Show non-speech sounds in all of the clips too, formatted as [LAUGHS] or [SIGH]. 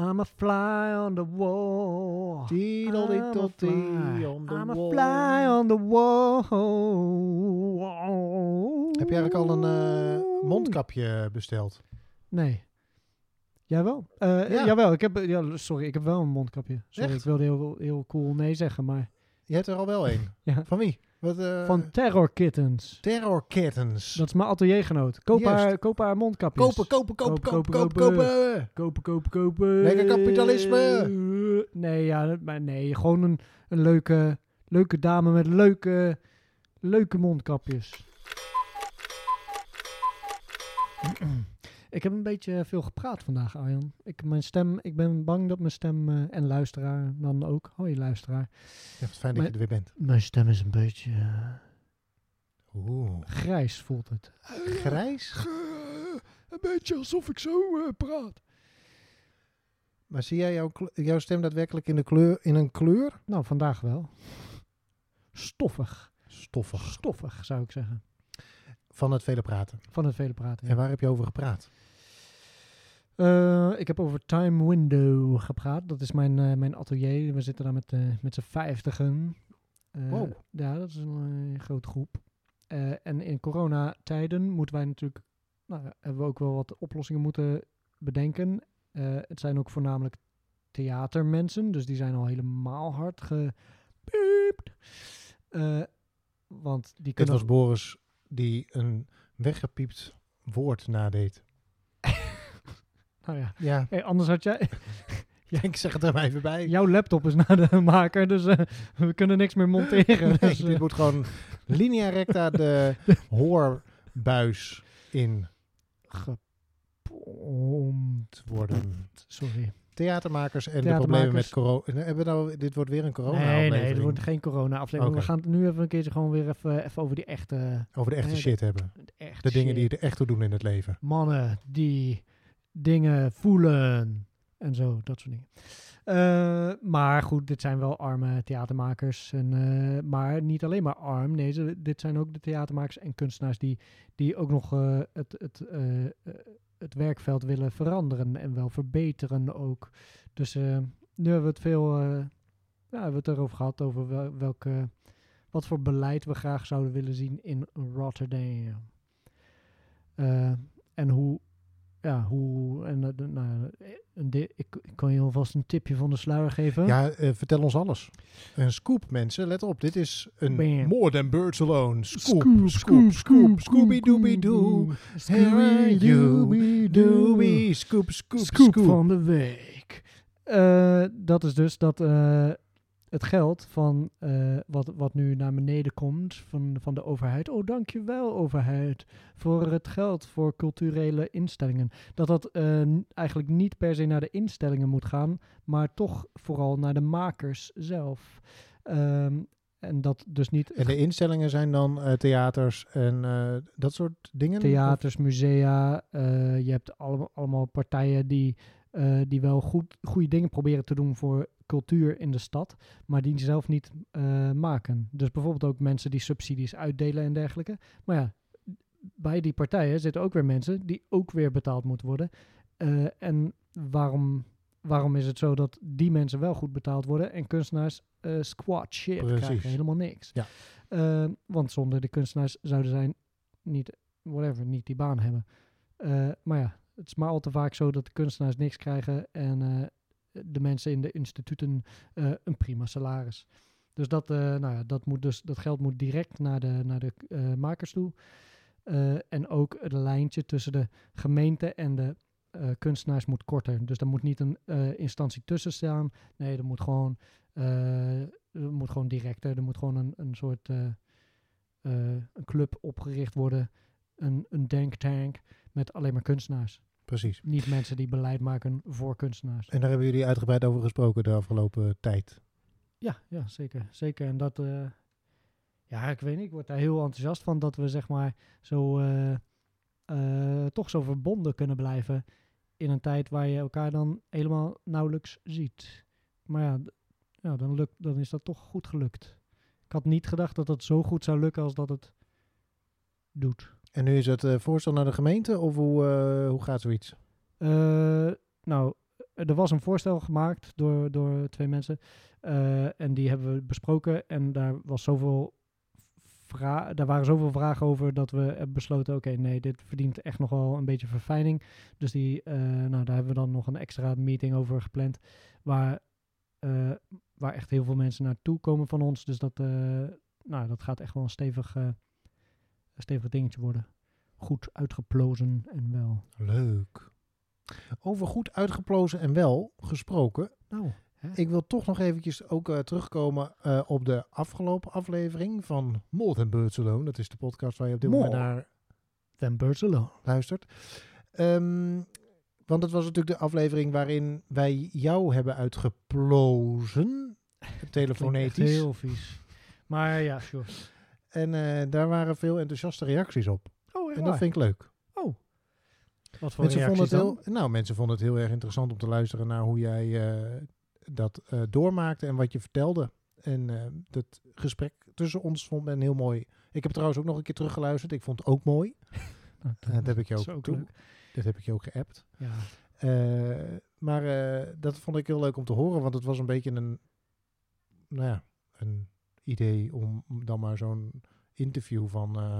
I'm a fly on the wall. I'm a fly. on the I'm a wall. fly on the wall. Heb je eigenlijk al een eh, mondkapje besteld? Nee. Jij wel? Eh, Ja. Jawel, ik heb, ja, sorry, ik heb wel een mondkapje. Sorry, Echt? ik wilde heel, heel cool nee zeggen, maar... Je hebt er al wel een. [LAUGHS] Ja. Van wie? Wat, eh, Van Terror Kittens. Terror Kittens. Dat is mijn ateliergenoot. Koop Juist. haar, koop haar mondkapjes. Kopen, kopen, kopen, Kopen, kopen, kopen, kopen, kopen. Kopen, kopen. Lekker kapitalisme. Nee, ja, maar nee, gewoon een, een leuke, leuke dame met leuke, leuke mondkapjes. [CLEARS THROAT] Ik heb een beetje veel gepraat vandaag, Arjan. Ik, mijn stem, ik ben bang dat mijn stem, eh, en luisteraar dan ook, hoi luisteraar, Ja, wat fijn dat je er weer bent. mijn stem is een beetje eh, Oeh. grijs, voelt het. Grijs? Een beetje alsof ik zo eh, praat. Maar zie jij jouw stem daadwerkelijk in, de kleur, in een kleur? Nou, vandaag wel. Stoffig. Stoffig. Stoffig, zou ik zeggen. Van het vele praten. Van het vele praten. ja. En waar heb je over gepraat? Eh, ik heb over Time Window gepraat. Dat is mijn, eh, mijn atelier. We zitten daar met, eh, met z'n vijftigen. Wow. Ja, dat is een grote groep. En in coronatijden moeten wij natuurlijk... Nou, hebben we ook wel wat oplossingen moeten bedenken. Het zijn ook voornamelijk theatermensen. Dus die zijn al helemaal hard gepiept. Want die Dit kunnen... was Boris die een weggepiept woord nadeed. [LAUGHS] nou ja. Ja, Hey, anders had jij... [LAUGHS] ik zeg het er maar even bij. Jouw laptop is naar de maker, dus eh, we kunnen niks meer monteren. Nee, dus, eh, dit moet gewoon linea recta de [LAUGHS] hoorbuis in gepompt worden. Sorry. Theatermakers en de problemen met corona. Hebben we nou, dit wordt weer een corona nee, nee, er wordt geen corona-aflevering. We gaan het nu even een keertje gewoon weer even, even over die echte, Over de echte Nee, shit hebben. de echte De dingen die shit. er echt toe doen in het leven. Mannen die dingen voelen en zo, dat soort dingen. Eh, maar goed, dit zijn wel arme theatermakers. En, eh, maar niet alleen maar arm. Nee, ze, dit zijn ook de theatermakers en kunstenaars die, die ook nog eh, het, het, eh, eh, het werkveld willen veranderen en wel verbeteren ook. Dus eh, nu hebben we het veel eh, ja, hebben we het erover gehad, over wel, welke, wat voor beleid we graag zouden willen zien in Rotterdam. Eh, en hoe, ja, hoe, en eh, nou, een ik, ik kan je alvast een tipje van de sluier geven. Ja, eh, vertel ons alles. Een scoop, mensen. Let op. Dit is een Bam. More Than Birds Alone. Scoop, Scoop, scoop, scoop. Scooby-Dooby-Doo. Scooby-Dooby-Doo. Dooby. Scoop, scoop, Scoop scoop. van de week. Eh, dat is dus dat het geld van eh, wat, wat nu naar beneden komt van, van de overheid. Oh, dankjewel overheid voor het geld voor culturele instellingen. Dat dat eh, eigenlijk niet per se naar de instellingen moet gaan, maar toch vooral naar de makers zelf. Ehm, en dat dus niet En de instellingen zijn dan eh, theaters en dat soort dingen? theaters, musea. je hebt allemaal, allemaal partijen die, die wel goed, goede dingen proberen te doen voor cultuur in de stad, maar die zelf niet eh, maken. Dus bijvoorbeeld ook mensen die subsidies uitdelen en dergelijke. Maar ja, bij die partijen zitten ook weer mensen die ook weer betaald moeten worden. Eh, en waarom, waarom is het zo dat die mensen wel goed betaald worden en kunstenaars eh squat shit Precies. krijgen helemaal niks? Ja. Want zonder de kunstenaars zouden zij niet, whatever, niet die baan hebben. Maar ja, het is maar al te vaak zo dat de kunstenaars niks krijgen en de mensen in de instituten eh, een prima salaris. Dus dat, eh, nou ja, dat, moet dus, dat geld moet direct naar de, naar de eh, makers toe. En ook het lijntje tussen de gemeente en de kunstenaars moet korter. Dus er moet niet een instantie tussen staan. Nee, er moet gewoon, moet gewoon directer. Er moet gewoon een, een soort een club opgericht worden. Een, een denktank met alleen maar kunstenaars. Precies. Niet mensen die beleid maken voor kunstenaars. En daar hebben jullie uitgebreid over gesproken de afgelopen tijd. Ja, ja zeker. Zeker. En dat, eh, ja, ik weet niet, ik word daar heel enthousiast van dat we zeg maar zo, eh, eh, toch zo verbonden kunnen blijven in een tijd waar je elkaar dan helemaal nauwelijks ziet. Maar ja, ja dan, lukt, dan is dat toch goed gelukt. Ik had niet gedacht dat het zo goed zou lukken als dat het doet. En nu is het eh, voorstel naar de gemeente of hoe, eh, hoe gaat zoiets? Eh, nou, er was een voorstel gemaakt door, door twee mensen. eh, en die hebben we besproken. En daar, was zoveel vra- daar waren zoveel vragen over dat we hebben besloten... oké, nee, dit verdient echt nog wel een beetje verfijning. Dus die, nou, daar hebben we dan nog een extra meeting over gepland... waar, eh, waar echt heel veel mensen naartoe komen van ons. Dus dat, nou, dat gaat echt wel een stevig, stevig dingetje worden. Goed uitgeplozen en wel. Leuk. Over goed uitgeplozen en wel gesproken. Nou, Ik wil toch nog eventjes ook eh, terugkomen eh, op de afgelopen aflevering van More Than Birds Alone. Dat is de podcast waar je op dit moment naar Birds Alone. luistert. Ehm, want het was natuurlijk de aflevering waarin wij jou hebben uitgeplozen. [LAUGHS] Telefonetisch. heel vies. Maar ja, sure. En eh, daar waren veel enthousiaste reacties op. Oh, En dat vind ik leuk. Wat voor Mensen vonden, het reacties heel, nou, mensen vonden het heel erg interessant om te luisteren naar hoe jij eh, dat eh, doormaakte en wat je vertelde. En dat gesprek tussen ons vond men heel mooi. Ik heb trouwens ook nog een keer teruggeluisterd. Ik vond het ook mooi. Eh, [LAUGHS] dat heb ik je ook, toe. Dat heb ik je ook geappt. Ja. Maar dat vond ik heel leuk om te horen, want het was een beetje een, nou ja, een idee om dan maar zo'n interview van eh,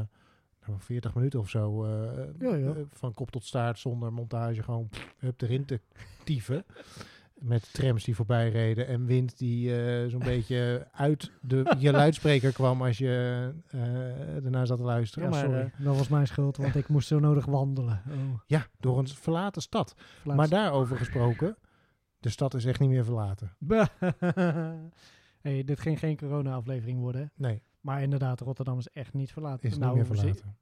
nou, 40 minuten of zo, eh, Ja, ja. eh, van kop tot staart zonder montage, gewoon pff, hup erin te tieven. Met trams die voorbij reden en wind die zo'n beetje uit de, je [LAUGHS] luidspreker kwam als je eh ernaar zat te luisteren. Ja, maar, sorry. dat was mijn schuld, want ik moest zo nodig wandelen. Oh, ja, door een verlaten stad. Maar daarover gesproken, de stad is echt niet meer verlaten. [LAUGHS] hey, dit ging geen corona-aflevering worden. Nee, Maar inderdaad, Rotterdam is echt niet verlaten. is nou, niet meer verlaten.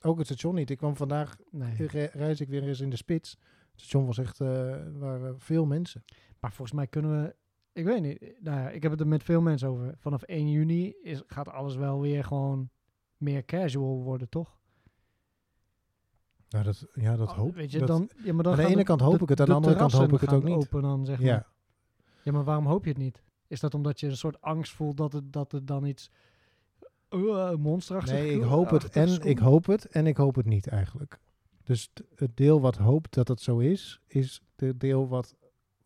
Ook het station niet. Ik kwam vandaag, Nee. re- reis ik weer eens in de spits. Het station was echt, eh waren veel mensen. Maar volgens mij kunnen we... Ik weet niet. Nou ja, ik heb het er met veel mensen over. Vanaf 1 juni is, gaat alles wel weer gewoon meer casual worden, toch? Nou, dat, ja, dat Oh, hoop Weet je, dat- dan, ja, maar dan aan de ene kant hoop ik het, aan de andere kant hoop ik het ook niet. Open dan, zeg maar. Ja, Ja, maar waarom hoop je het niet? Is dat omdat je een soort angst voelt dat het, dat het dan iets uh, monsterachtig nee, ik hoop het en ik hoop het en ik hoop het niet eigenlijk. Dus het deel wat hoopt dat het zo is, is het deel wat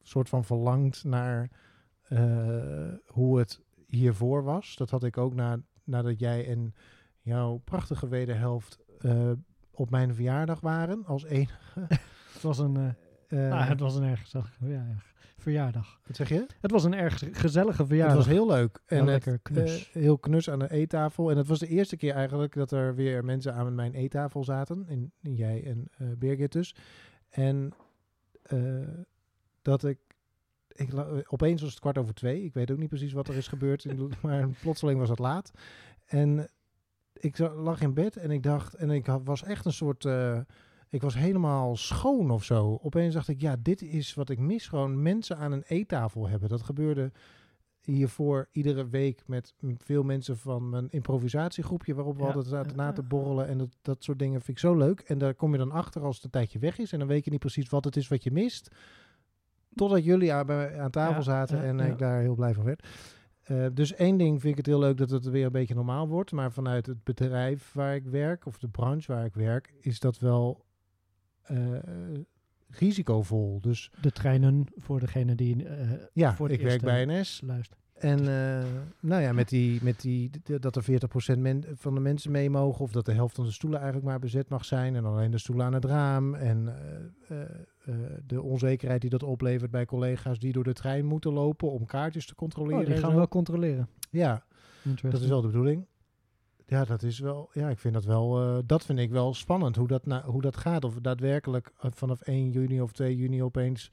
soort van verlangt naar eh, hoe het hiervoor was. Dat had ik ook na, nadat jij en jouw prachtige wederhelft eh, op mijn verjaardag waren als enige. [LAUGHS] Het was een, nou, het was een erg gezellige verjaardag. verjaardag. wat zeg je? Het was een erg gezellige Het verjaardag. was heel leuk. En het, lekker knus. eh, heel knus aan de eettafel. En het was de eerste keer eigenlijk dat er weer mensen aan mijn eettafel zaten. En, en jij en eh Birgit dus. En dat ik... ik opeens was het kwart over twee. Ik weet ook niet precies wat er is gebeurd. in- [LAUGHS] maar plotseling was het laat. En ik lag in bed en ik dacht... En ik had, was echt een soort... ik was helemaal schoon of zo. Opeens dacht ik, ja, dit is wat ik mis. Gewoon mensen aan een eettafel hebben. Dat gebeurde hiervoor iedere week met veel mensen van mijn improvisatiegroepje... waarop we Ja, altijd zaten na te borrelen. En dat, dat soort dingen vind ik zo leuk. En daar kom je dan achter als het een tijdje weg is. En dan weet je niet precies wat het is wat je mist. Totdat jullie aan, aan tafel zaten ja, en ik daar heel blij van werd. Eh, dus één ding vind ik het heel leuk dat het weer een beetje normaal wordt. Maar vanuit het bedrijf waar ik werk, of de branche waar ik werk, is dat wel risicovol. Dus De treinen, voor degene die eh, ja, Voor ik werk bij NS. luistert. En eh, nou ja, met die, met die, dat er 40% men, van de mensen mee mogen, of dat de helft van de stoelen eigenlijk maar bezet mag zijn, en alleen de stoelen aan het raam. En eh, eh, eh, de onzekerheid die dat oplevert bij collega's die door de trein moeten lopen om kaartjes te controleren. Oh, die gaan we wel controleren. Ja, dat is wel de bedoeling. Ja, dat is wel. Ja, ik vind dat wel. eh, dat vind ik wel spannend hoe dat, na, hoe dat gaat. Of daadwerkelijk eh, vanaf 1 juni of 2 juni opeens.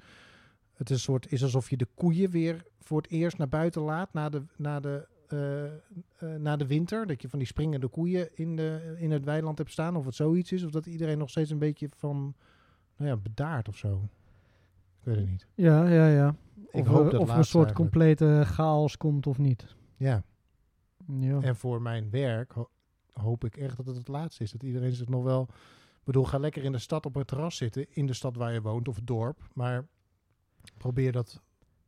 Het is, een soort, is alsof je de koeien weer voor het eerst naar buiten laat na de, na de, eh, na de winter. Dat je van die springende koeien in, de, in het weiland hebt staan. Of het zoiets is. Of dat iedereen nog steeds een beetje van. Nou ja, bedaard of zo. Ik weet het niet. Ja, ja, ja. Ik of hoop er- dat of een soort eigenlijk. complete chaos komt of niet. Ja. Ja. En voor mijn werk ho- hoop ik echt dat het het laatste is. Dat iedereen zich nog wel... Ik bedoel, ga lekker in de stad op het terras zitten. In de stad waar je woont of het dorp. Maar probeer dat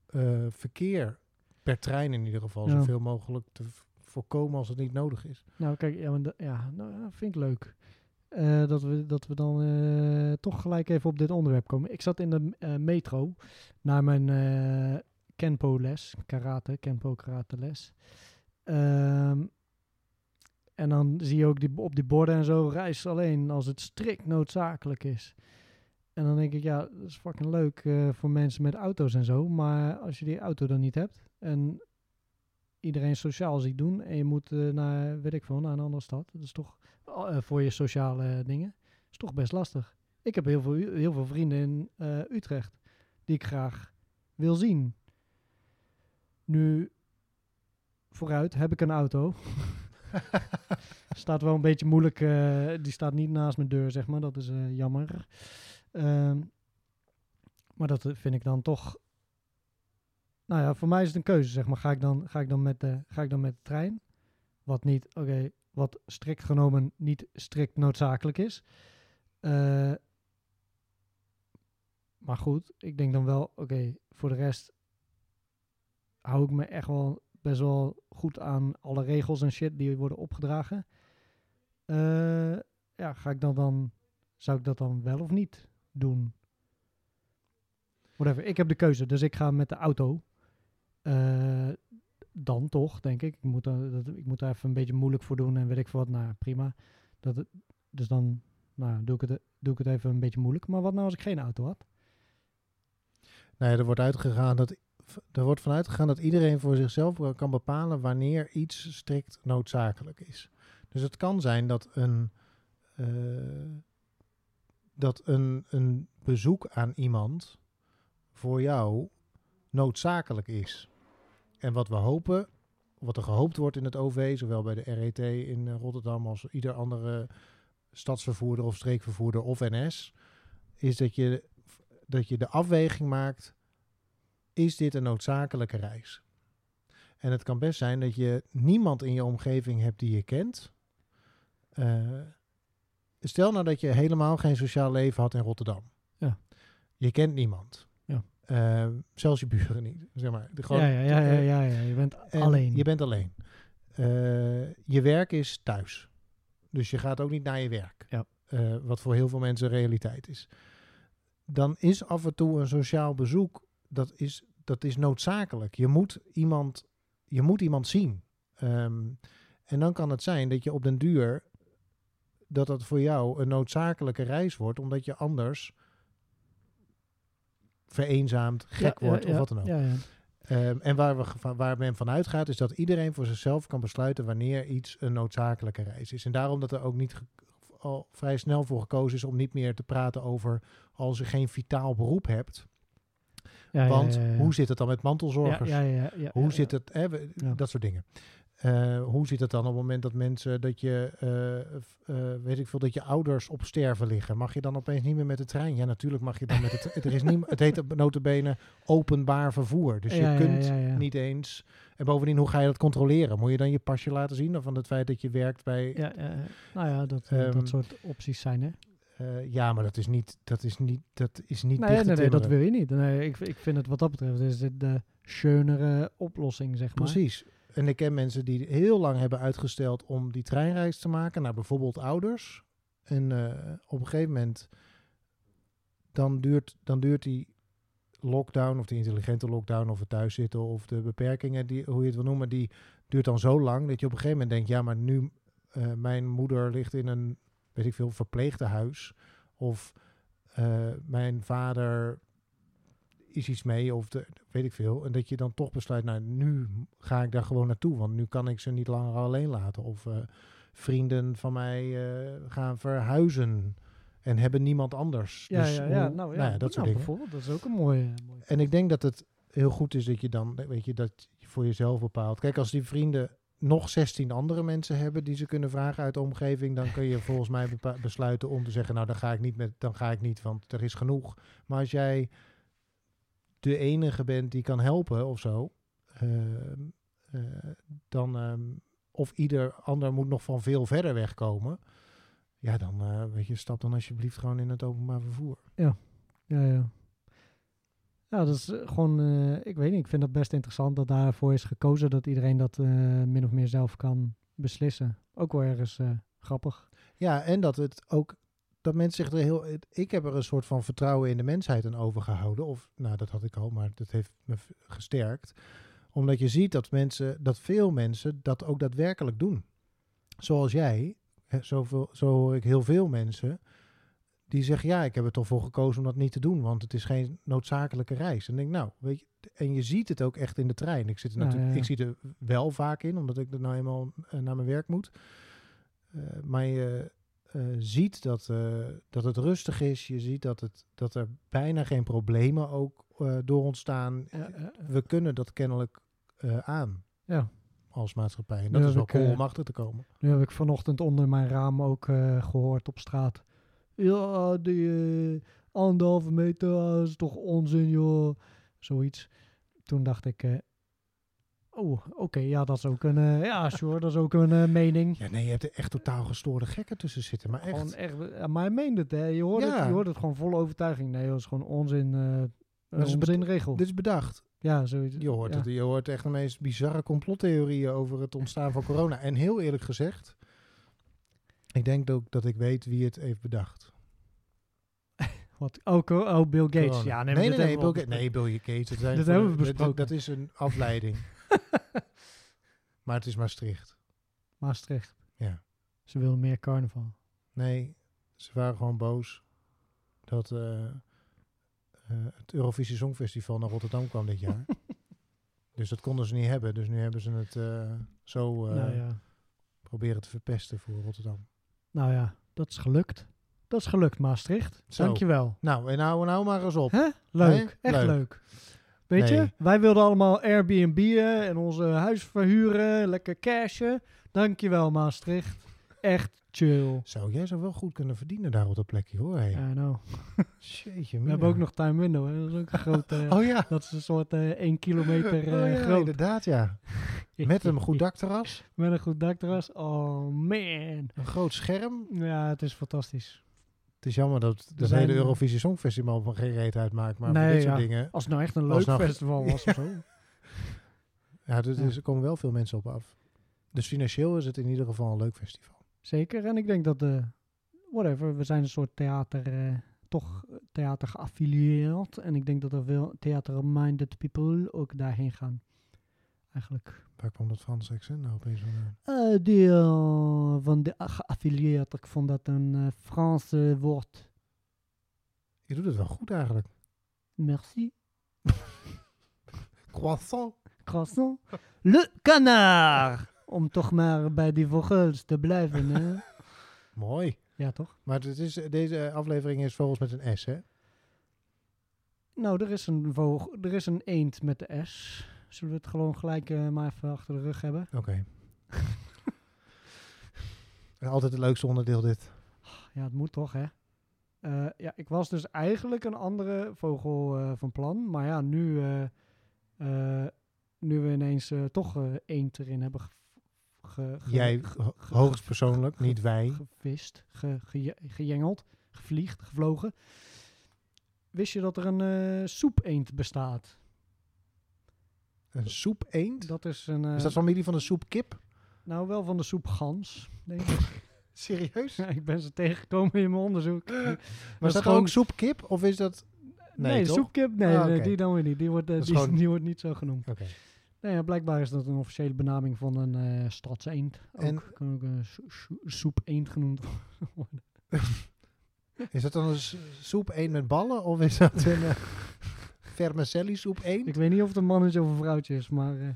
eh, verkeer per trein in ieder geval... Ja. zoveel mogelijk te voorkomen als het niet nodig is. Nou, kijk, ja, maar ja, nou, vind ik leuk. eh, dat, we, dat we dan eh, toch gelijk even op dit onderwerp komen. Ik zat in de metro naar mijn Kenpo-les, karate, Kenpo Ehm, en dan zie je ook die, op die borden en zo, reis alleen als het strikt noodzakelijk is. En dan denk ik, ja, dat is fucking leuk eh, voor mensen met auto's en zo. Maar als je die auto dan niet hebt en iedereen sociaal ziet doen en je moet eh, naar, weet ik veel, naar een andere stad. Dat is toch eh, voor je sociale dingen, is toch best lastig. Ik heb heel veel, heel veel vrienden in Utrecht die ik graag wil zien. Nu, vooruit, heb ik een auto. staat wel een beetje moeilijk, eh, die staat niet naast mijn deur, zeg maar. Dat is eh, jammer. Ehm, maar dat eh, vind ik dan toch. Nou ja, voor mij is het een keuze, zeg maar. Ga ik dan, ga ik dan, met, de, ga ik dan met de trein? Wat niet, oké, wat strikt genomen niet strikt noodzakelijk is. Maar goed, ik denk dan wel, oké, voor de rest hou ik me echt wel best wel goed aan alle regels en shit die worden opgedragen. Eh, ja, ga ik dan dan, zou ik dat dan wel of niet doen? Whatever, ik heb de keuze, dus ik ga met de auto. Eh, dan toch, denk ik. Ik moet, er, dat, ik moet daar even een beetje moeilijk voor doen en weet ik veel wat. Nou, prima. Dat, dus dan nou, doe, ik het, doe ik het even een beetje moeilijk. Maar wat nou als ik geen auto had? Nee, er wordt uitgegaan dat er wordt vanuit gegaan dat iedereen voor zichzelf kan bepalen wanneer iets strikt noodzakelijk is. Dus het kan zijn dat een, eh, dat een, een bezoek aan iemand voor jou noodzakelijk is. En wat we hopen, wat er gehoopt wordt in het OV, zowel bij de RET in eh, Rotterdam als ieder andere stadsvervoerder of streekvervoerder of NS, is dat je, dat je de afweging maakt is dit een noodzakelijke reis? En het kan best zijn dat je niemand in je omgeving hebt die je kent. Eh, stel nou dat je helemaal geen sociaal leven had in Rotterdam. Ja. Je kent niemand. Ja. Eh, zelfs je buren niet. Zeg maar. De, gewoon- ja, ja, ja, ja, eh, ja, ja, je bent en alleen. Je bent alleen. Je werk is thuis. Dus je gaat ook niet naar je werk. Ja. Wat voor heel veel mensen realiteit is. Dan is af en toe een sociaal bezoek, dat is, dat is noodzakelijk. Je moet iemand, je moet iemand zien. Ehm, en dan kan het zijn dat je op den duur, dat dat voor jou een noodzakelijke reis wordt, omdat je anders vereenzaamd, gek Ja, wordt ja, of wat dan ook. Ja, ja. Ehm, en waar, we, waar men van uitgaat, is dat iedereen voor zichzelf kan besluiten wanneer iets een noodzakelijke reis is. En daarom dat er ook niet al vrij snel voor gekozen is om niet meer te praten over als je geen vitaal beroep hebt. Ja, Want ja, ja. hoe zit het dan met mantelzorgers? Ja, ja, ja, ja, Hoe zit het, hè, we- dat soort dingen. Eh, hoe zit het dan op het moment dat mensen, dat je, eh, eh, weet ik veel, dat je ouders op sterven liggen? Mag je dan opeens niet meer met de trein? Ja, natuurlijk mag je dan met het, [LAUGHS] er is niet, het heet notabene openbaar vervoer. Dus je kunt niet eens, en bovendien, hoe ga je dat controleren? Moet je dan je pasje laten zien of van het feit dat je werkt bij, Ja, nou ja, dat, eh, Ehm, dat soort opties zijn er. Eh, ja, maar dat is niet, dat is niet, dat is niet Nee, nee, nee, dat wil je niet. Nee, ik, ik vind het wat dat betreft is het de schönere oplossing, zeg maar. Precies. En ik ken mensen die heel lang hebben uitgesteld om die treinreis te maken naar bijvoorbeeld ouders. En eh, op een gegeven moment dan duurt, dan duurt die lockdown of die intelligente lockdown of het thuiszitten of de beperkingen, die, hoe je het wil noemen, die duurt dan zo lang dat je op een gegeven moment denkt, ja, maar nu eh, mijn moeder ligt in een, weet ik veel, verpleegtehuis of eh, mijn vader is iets mee of de, weet ik veel. En dat je dan toch besluit, nou, nu ga ik daar gewoon naartoe, want nu kan ik ze niet langer alleen laten. Of eh, vrienden van mij eh, gaan verhuizen en hebben niemand anders. Ja, Dus ja, ja. hoe- Nou, ja, nou ja, dat nou, soort dingen. Dat is ook een mooie... mooie En ik denk dat het heel goed is dat je dan, weet je, dat je voor jezelf bepaalt. Kijk, als die vrienden nog 16 andere mensen hebben die ze kunnen vragen uit de omgeving, dan kun je volgens mij besluiten om te zeggen, nou dan ga ik niet met, dan ga ik niet, want er is genoeg. Maar als jij de enige bent die kan helpen of zo, ehm, eh, dan ehm, of ieder ander moet nog van veel verder wegkomen. Ja, dan eh, weet je, stap dan alsjeblieft gewoon in het openbaar vervoer. Ja, ja. Ja, dat is eh, gewoon, eh, ik weet niet, ik vind dat best interessant dat daarvoor is gekozen dat iedereen dat eh, min of meer zelf kan beslissen. Ook wel ergens grappig. Ja, en dat het ook dat mensen zich er heel. Ik heb er een soort van vertrouwen in de mensheid aan overgehouden. Of nou, dat had ik al, maar dat heeft me gesterkt. Omdat je ziet dat mensen, dat veel mensen dat ook daadwerkelijk doen. Zoals jij, hè, zoveel, zo hoor ik heel veel mensen. Die zeggen, ja, ik heb er toch voor gekozen om dat niet te doen, want het is geen noodzakelijke reis. En denk, nou, weet je, en je ziet het ook echt in de trein. Ik, zit er natuurlijk, ja, ja. ik zie er wel vaak in, omdat ik er nou eenmaal eh, naar mijn werk moet. Eh, maar je eh, ziet dat, dat het rustig is. Je ziet dat, het, dat er bijna geen problemen ook door ontstaan. We kunnen dat kennelijk aan Ja. als maatschappij. En Nu dat is heb wel ik, cool om achter te komen. Nu heb ik vanochtend onder mijn raam ook eh, gehoord op straat. Ja, die eh, anderhalve meter ah, is toch onzin, joh. Zoiets. Toen dacht ik, eh, oh, oké, ja, dat is ook een, eh, ja, sure, dat is ook een mening. Ja, nee, je hebt er echt totaal gestoorde gekken tussen zitten. Maar Gewoon echt. echt, maar hij meende het, hè. Je hoort, Ja. het, je hoort het gewoon vol overtuiging. Nee, dat is gewoon onzin, een Dat is onzinregel. Dit is bedacht. Ja, zoiets. Je hoort, ja. het, je hoort echt de meest bizarre complottheorieën over het ontstaan van corona. En heel eerlijk gezegd, ik denk ook dat ik weet wie het heeft bedacht. [LAUGHS] Wat, oh, co- oh, Bill Gates. Corona. Ja, nee, nee, nee, nee, Bill Nee, Bill Gates. Dat, [LAUGHS] zijn voor- hebben we dat- besproken. Dat, is een afleiding. [LAUGHS] maar het is Maastricht. Maastricht. Ja. Ze willen meer carnaval. Nee, ze waren gewoon boos dat eh, eh, het Eurovisie Songfestival naar Rotterdam kwam dit jaar. dus dat konden ze niet hebben. Dus nu hebben ze het eh, zo nou ja. proberen te verpesten voor Rotterdam. Nou ja, dat is gelukt. Dat is gelukt, Maastricht. Zo. Dankjewel. Nou, en nou, nou maar eens op. Hè? Leuk. Echt Leuk. leuk. Weet Nee. je, wij wilden allemaal Airbnb'en en onze huis verhuren, lekker cashen. Dankjewel, Maastricht. Echt chill. Zo, jij zou wel goed kunnen verdienen daar op dat plekje hoor. Hey. Ja, nou. Jeetje, We hebben ook nog time window. Hè? Dat is ook een groot. eh, [LAUGHS] Oh ja. Dat is een soort eh 1 kilometer eh, Oh ja, groot. inderdaad ja. [LAUGHS] Met een goed dakterras, Met een goed dakterras. Oh man. een groot scherm. Ja, het is fantastisch. Het is jammer dat zijn, hele eh, Eurovisie Songfestival van geen reet uitmaakt. Maar voor Nee, dit soort ja. dingen... Als het nou echt een leuk nou- festival was of zo. [LAUGHS] Ja, dus, Ja. dus er komen wel veel mensen op af. Dus financieel is het in ieder geval een leuk festival. Zeker. En ik denk dat de, whatever, we zijn een soort theater, eh, toch theater geaffilieerd. En ik denk dat er veel theater-minded people ook daarheen gaan. Eigenlijk. Waar kwam dat Frans accent nou opeens vandaan? Eh die eh, van de geaffilieerd, ik vond dat een eh Frans eh, woord. Je doet het wel goed eigenlijk. Merci. [LAUGHS] Croissant. Croissant. Le canard! Om toch maar bij die vogels te blijven. Hè? [LAUGHS] Mooi. Ja, toch? Maar het is, deze aflevering is vogels met een S, hè? Nou, er is een, vogel, er is een eend met de S. Zullen we het gewoon gelijk eh, maar even achter de rug hebben? Oké. [LAUGHS] Altijd het leukste onderdeel dit. Ja, het moet toch, hè? Eh, ja, ik was dus eigenlijk een andere vogel eh, van plan. Maar ja, nu, nu we ineens toch eend erin hebben ge, ge- ge- Jij ge- hoogstpersoonlijk, ge- niet wij. gevist, ge, ge, gejengeld, gevliegd, gevlogen. Wist je dat er een eh soepeend bestaat? Een soep eend? Dat is een... eh, Is dat familie van de soep kip? Nou, wel van de soepgans, denk ik. [LAUGHS] Serieus? Ja, ik ben ze tegengekomen in mijn onderzoek. [GASPS] Maar Dat is dat gewoon- ook soepkip? Of is dat... Nee, soepkip, nee, Ah, nee, die dan weer niet. Die wordt, eh, die wordt niet zo genoemd. Oké. Nee, ja, blijkbaar is dat een officiële benaming van een eh stadseend. Ook, En- kan ook een so- so- soepeend genoemd [LAUGHS] worden. Is dat dan een soep eend met ballen? Of is dat een eh, [LAUGHS] vermicelli soep eend? Ik weet niet of het een mannetje of een vrouwtje is, maar eh,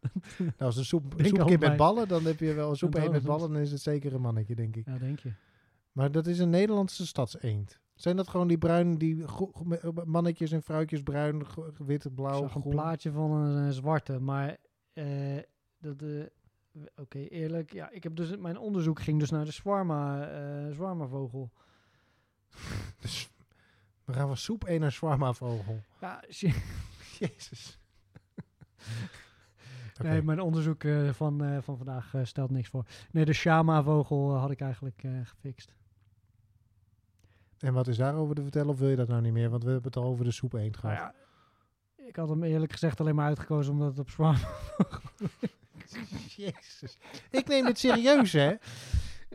[LAUGHS] Nou, als een soep, soepkip met ballen, dan heb je wel een soep eend met ballen. Dan is het zeker een mannetje, denk ik. ja, denk je. Maar dat is een Nederlandse stadseend. Zijn dat gewoon die bruin, die eh, mannetjes en vrouwtjes bruin, wit, Ik blauw, zag een plaatje van een, zwarte, maar eh, dat... w- Oké, eerlijk. Ja, ik heb dus mijn onderzoek ging dus naar de zwarma, eh zwarmavogel. [LAUGHS] Dus we gaan van soep eend naar shawarma vogel. Ja. [LAUGHS] Jezus. [LAUGHS] Nee, mijn onderzoek van, van vandaag stelt niks voor. Nee, de Shama-vogel eh, had ik eigenlijk gefixt. En wat is daarover te vertellen of wil je dat nou niet meer? Want we hebben het al over de soep eend Nou gehad. ja, ik had hem eerlijk gezegd alleen maar uitgekozen omdat het op zwaar... [LAUGHS] Jezus. Ik neem het serieus, hè? [LAUGHS]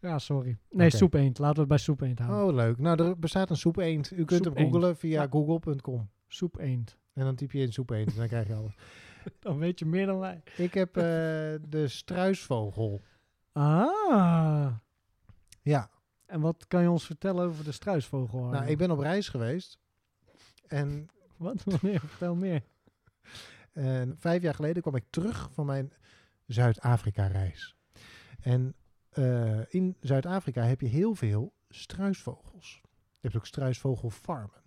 ja, sorry. Nee, Oké. soep eend. Laten we het bij soep eend houden. Oh, leuk. Nou, er bestaat een soep eend. U kunt Soep hem googlen via Ja. google.com. Soep eend. En dan typ je in soep eend en dan krijg je alles. [LAUGHS] Dan weet je meer dan wij. Ik heb eh, de struisvogel. Ah. Ja, En wat kan je ons vertellen over de struisvogel? nou, ik ben op reis geweest. En Wat? [LAUGHS] Wanneer? Vertel meer. eh, vijf jaar geleden kwam ik terug van mijn Zuid-Afrika-reis. En eh, in Zuid-Afrika heb je heel veel struisvogels. Je hebt ook struisvogelfarmen.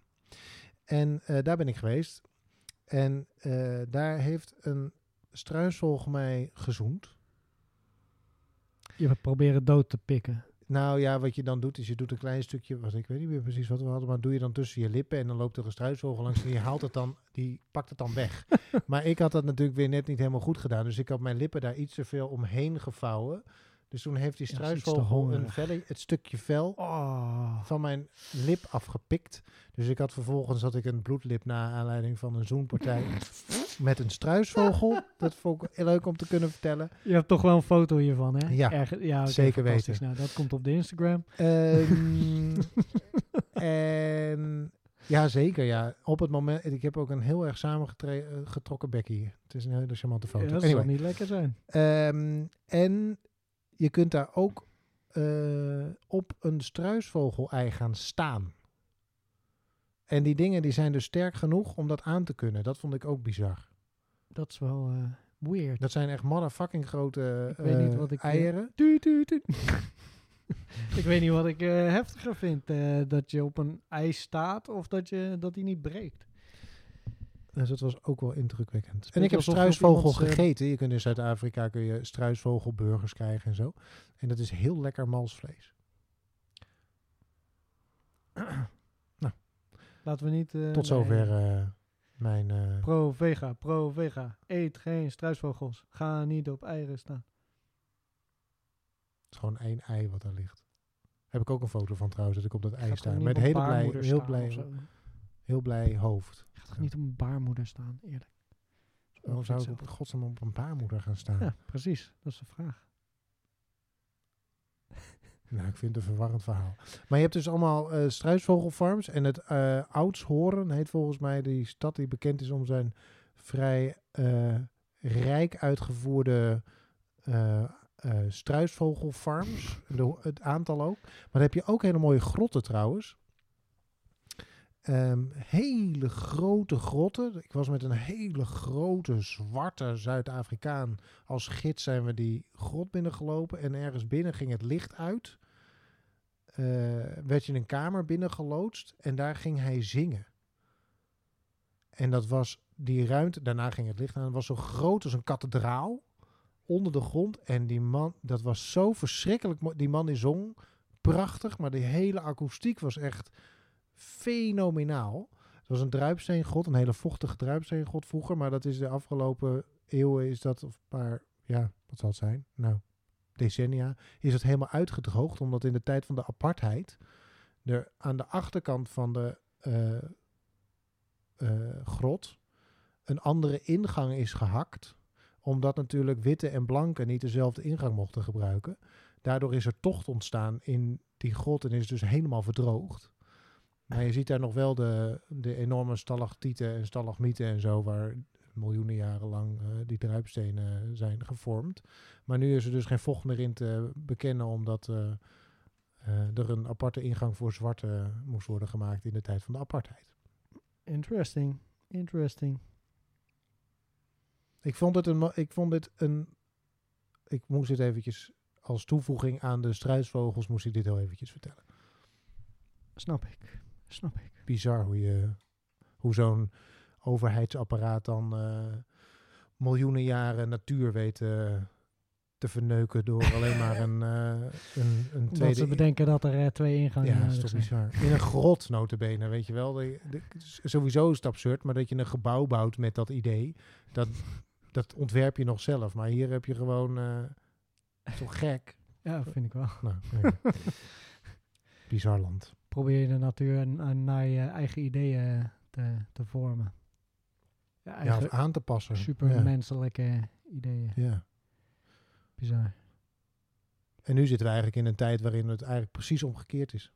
En eh, daar ben ik geweest. En eh, daar heeft een struisvogel mij gezoend. Je proberen dood te pikken. Nou ja, wat je dan doet, is je doet een klein stukje, wat ik weet niet meer precies wat we hadden, maar doe je dan tussen je lippen en dan loopt er een struisvogel langs en die haalt het dan, die pakt het dan weg. [LAUGHS] maar ik had dat natuurlijk weer net niet helemaal goed gedaan, dus ik had mijn lippen daar iets te veel omheen gevouwen. Dus toen heeft die Ja, struisvogel een velle, het stukje vel Oh. van mijn lip afgepikt. Dus ik had vervolgens had ik een bloedlip na aanleiding van een zoenpartij [LAUGHS] met een struisvogel. Dat vond ik heel leuk om te kunnen vertellen. Je hebt toch wel een foto hiervan, hè? Ja, Erg- ja zeker weten. Nou, dat komt op de Instagram. Ehm, [LAUGHS] en ja, zeker. Ja. Op het moment, ik heb ook een heel erg samengetrokken bekkie. Het is een hele charmante foto. Ja, dat Anyway. zal niet lekker zijn. Ehm, en je kunt daar ook eh, op een struisvogel-ei gaan staan. En die dingen die zijn dus sterk genoeg om dat aan te kunnen. Dat vond ik ook bizar. Dat is wel eh, weird. Dat zijn echt motherfucking grote Ik weet niet eh, wat ik, eieren. [LAUGHS] Tuut, tuut, tuut. [LAUGHS] ik weet niet wat ik heftiger vind. dat je op een ijs staat of dat, je, dat die niet breekt. Dus dat was ook wel indrukwekkend. En ik heb struisvogel eh, gegeten. Je kunt in Zuid-Afrika kun je struisvogelburgers krijgen en zo. En dat is heel lekker malsvlees. [CLEARS THROAT] Laten we niet... eh, Tot zover eh, mijn... eh, Pro-vega, pro-vega. Eet geen struisvogels. Ga niet op eieren staan. Het is gewoon één ei wat daar ligt. Heb ik ook een foto van trouwens, dat ik op dat ei sta. Met hele blij, heel, blij. Heel blij hoofd. Gaat toch niet op een baarmoeder staan, eerlijk. Waarom zou ik op godsnaam op een baarmoeder gaan staan? Ja, precies. Dat is de vraag. [LAUGHS] Nou, ik vind het een verwarrend verhaal. Maar je hebt dus allemaal eh, struisvogelfarms. En het eh Oudshoorn heet volgens mij die stad die bekend is om zijn vrij eh, rijk uitgevoerde struisvogelfarms. De, het aantal ook. Maar dan heb je ook hele mooie grotten trouwens. Ehm, hele grote grotten. Ik was met een hele grote zwarte Zuid-Afrikaan als gids zijn we die grot binnengelopen. En ergens binnen ging het licht uit. Eh, werd je een kamer binnengeloodst. En daar ging hij zingen. En dat was die ruimte. Daarna ging het licht aan. Het was zo groot als een kathedraal. Onder de grond. En die man, dat was zo verschrikkelijk. Die man die zong prachtig. Maar die hele akoestiek was echt fenomenaal. Het was een druipsteengrot. Een hele vochtige druipsteengrot vroeger. Maar dat is de afgelopen eeuwen is dat, of een paar, ja, wat zal het zijn? Nou, decennia, is het helemaal uitgedroogd. Omdat in de tijd van de apartheid er aan de achterkant van de eh, eh, grot een andere ingang is gehakt. Omdat natuurlijk witte en blanke niet dezelfde ingang mochten gebruiken. Daardoor is er tocht ontstaan in die grot en is dus helemaal verdroogd. Maar je ziet daar nog wel de, de enorme stalactieten en stalagmieten en zo, waar miljoenen jaren lang eh, die druipstenen zijn gevormd. Maar nu is er dus geen vocht meer in te bekennen, omdat eh, eh, er een aparte ingang voor zwarte moest worden gemaakt in de tijd van de apartheid. Interesting. Interesting. Ik vond het een, ik vond dit een, ik moest dit eventjes als toevoeging aan de struisvogels moest ik dit heel eventjes vertellen. Snap ik. Snap ik. bizar hoe, je, hoe zo'n overheidsapparaat dan eh, miljoenen jaren natuur weet eh, te verneuken door [LAUGHS] alleen maar een, eh, een, een Dat tweede... ze bedenken dat er eh, twee ingangen ja, dat is toch zijn. bizar. In een grot notabene, weet je wel. De, de- sowieso is het absurd, maar dat je een gebouw bouwt met dat idee, dat, dat ontwerp je nog zelf. Maar hier heb je gewoon... eh zo gek. Ja, vind ik wel. Nou, nee. [LAUGHS] bizar land. Probeer je de natuur naar je eigen ideeën te, te vormen. Ja, of aan te passen. Ja. supermenselijke ideeën. Ja. Bizar. En nu zitten we eigenlijk in een tijd waarin het eigenlijk precies omgekeerd is.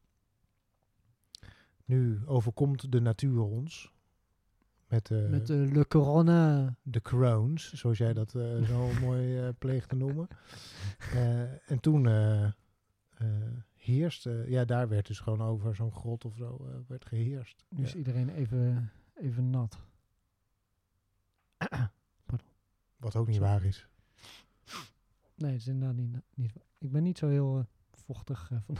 Nu overkomt de natuur ons met, eh, Met de Le Corona. de crones, zoals jij dat eh, zo [LAUGHS] mooi eh pleegt te noemen. En toen heerste, ja, daar werd dus gewoon over zo'n grot of zo eh, werd geheerst. Nu is iedereen even, even nat. [CLEARS THROAT] Wat ook niet Sorry. waar is. Nee, het is inderdaad niet. niet ik ben niet zo heel eh, vochtig van.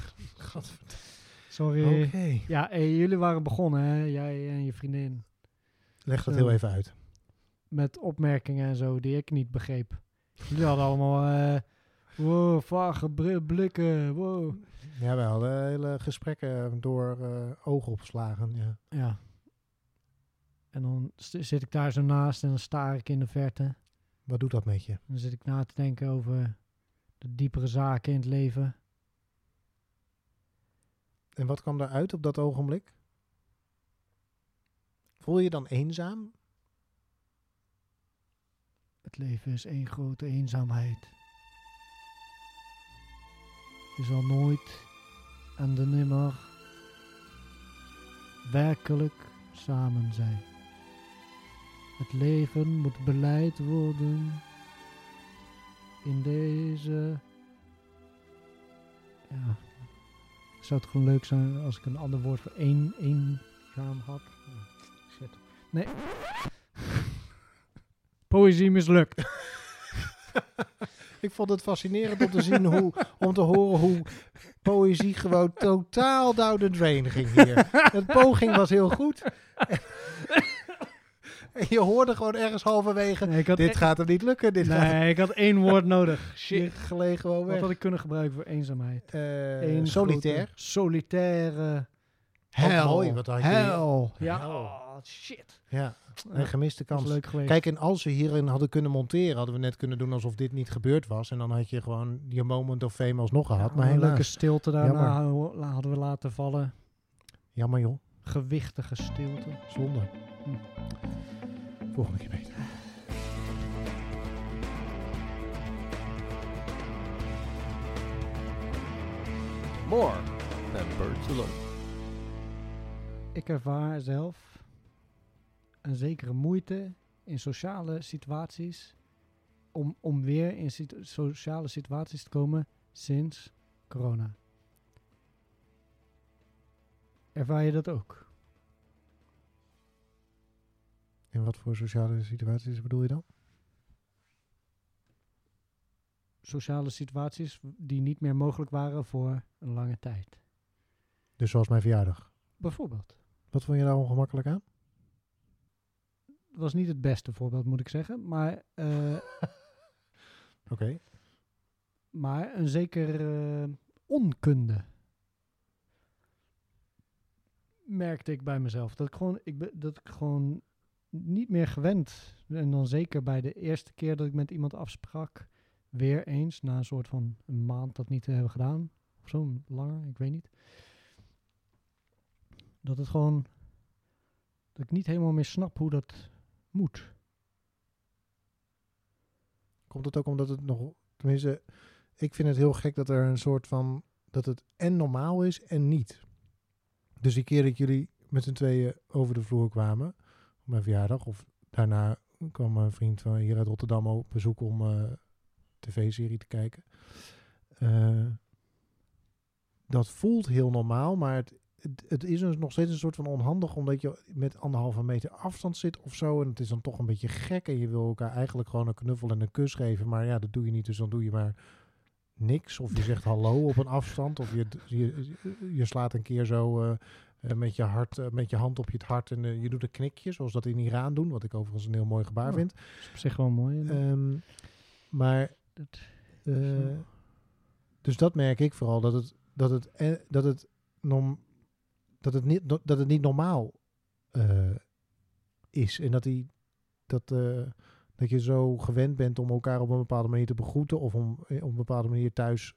[LAUGHS] Gadverdamme. Sorry. Oké. Ja, hey, jullie waren begonnen, hè? Jij en je vriendin. Leg dat Zo. heel even uit. Met opmerkingen en zo die ik niet begreep. Jullie hadden allemaal. Wow, vage blikken. Wow. Ja, wij hadden hele gesprekken door eh oogopslagen. Ja. Ja. En dan zit ik daar zo naast en dan staar ik in de verte. Wat doet dat met je? Dan zit ik na te denken over de diepere zaken in het leven. En wat kwam daaruit op dat ogenblik? Voel je je dan eenzaam? Het leven is één grote eenzaamheid. Je zal nooit en de nimmer werkelijk samen zijn. Het leven moet beleid worden in deze. Ja. Zou het gewoon leuk zijn als ik een ander woord voor één, eenzaam had? Ja, Shit. Nee. Poëzie mislukt. [LAUGHS] Ik vond het fascinerend om te zien hoe, om te horen hoe poëzie gewoon totaal down the drain ging hier. Het poging was heel goed. En je hoorde gewoon ergens halverwege, Nee, dit e- gaat hem niet lukken. Dit gaat nee, ik had één woord nodig. [LAUGHS] Shit. geleeg gewoon Wat weg. had ik kunnen gebruiken voor eenzaamheid? Eh, Eén solitair. grote Solitaire. Ook mooi, wat had je- Hel. Ja, Hel. Shit. Ja, een gemiste kans. leuk geweest. Kijk, en als we hierin hadden kunnen monteren, hadden we net kunnen doen alsof dit niet gebeurd was. En dan had je gewoon je moment of fame alsnog gehad. Ja, maar een leuke stilte daarna Jammer. hadden we laten vallen. Jammer joh, Gewichtige stilte. zonde. Hm. Volgende keer beter. More than birds alone. Ik ervaar zelf een zekere moeite in sociale situaties. Om, om weer in situ- sociale situaties te komen sinds corona. Ervaar je dat ook? In wat voor sociale situaties bedoel je dan? Sociale situaties die niet meer mogelijk waren voor een lange tijd. Dus zoals mijn verjaardag. Bijvoorbeeld. Wat vond je daar ongemakkelijk aan? Was niet het beste voorbeeld, moet ik zeggen. Maar, eh, [LAUGHS] Oké. maar een zeker eh, onkunde. Merkte ik bij mezelf. Dat ik gewoon, ik ben, dat ik gewoon niet meer gewend. En dan zeker bij de eerste keer dat ik met iemand afsprak. Weer eens, na een soort van een maand dat niet te hebben gedaan. Of zo, langer, ik weet niet. Dat het gewoon... Dat ik niet helemaal meer snap hoe dat moet. Komt het ook omdat het nog... Tenminste, ik vind het heel gek dat er een soort van... Dat het en normaal is en niet. Dus die keer dat jullie met z'n tweeën over de vloer kwamen... Op mijn verjaardag. Of daarna kwam een vriend van hier uit Rotterdam op bezoek om eh tv-serie te kijken. Eh, dat voelt heel normaal, maar het, het, het is dus nog steeds een soort van onhandig, omdat je met anderhalve meter afstand zit of zo. En het is dan toch een beetje gek. En je wil elkaar eigenlijk gewoon een knuffel en een kus geven. Maar ja, dat doe je niet, dus dan doe je maar niks. Of je zegt hallo op een afstand. Of je, je, je slaat een keer zo eh, eh, met, je hart, eh, met je hand op je het hart en je doet een knikje, zoals dat in Iran doen. Wat ik overigens een heel mooi gebaar Oh. vind. Dat is op zich wel mooi. Ehm, maar Dat- dus dat merk ik vooral dat het dat het eh, dat het dat het niet dat het niet normaal eh, is en dat die dat eh, dat je zo gewend bent om elkaar op een bepaalde manier te begroeten of om eh, op een bepaalde manier thuis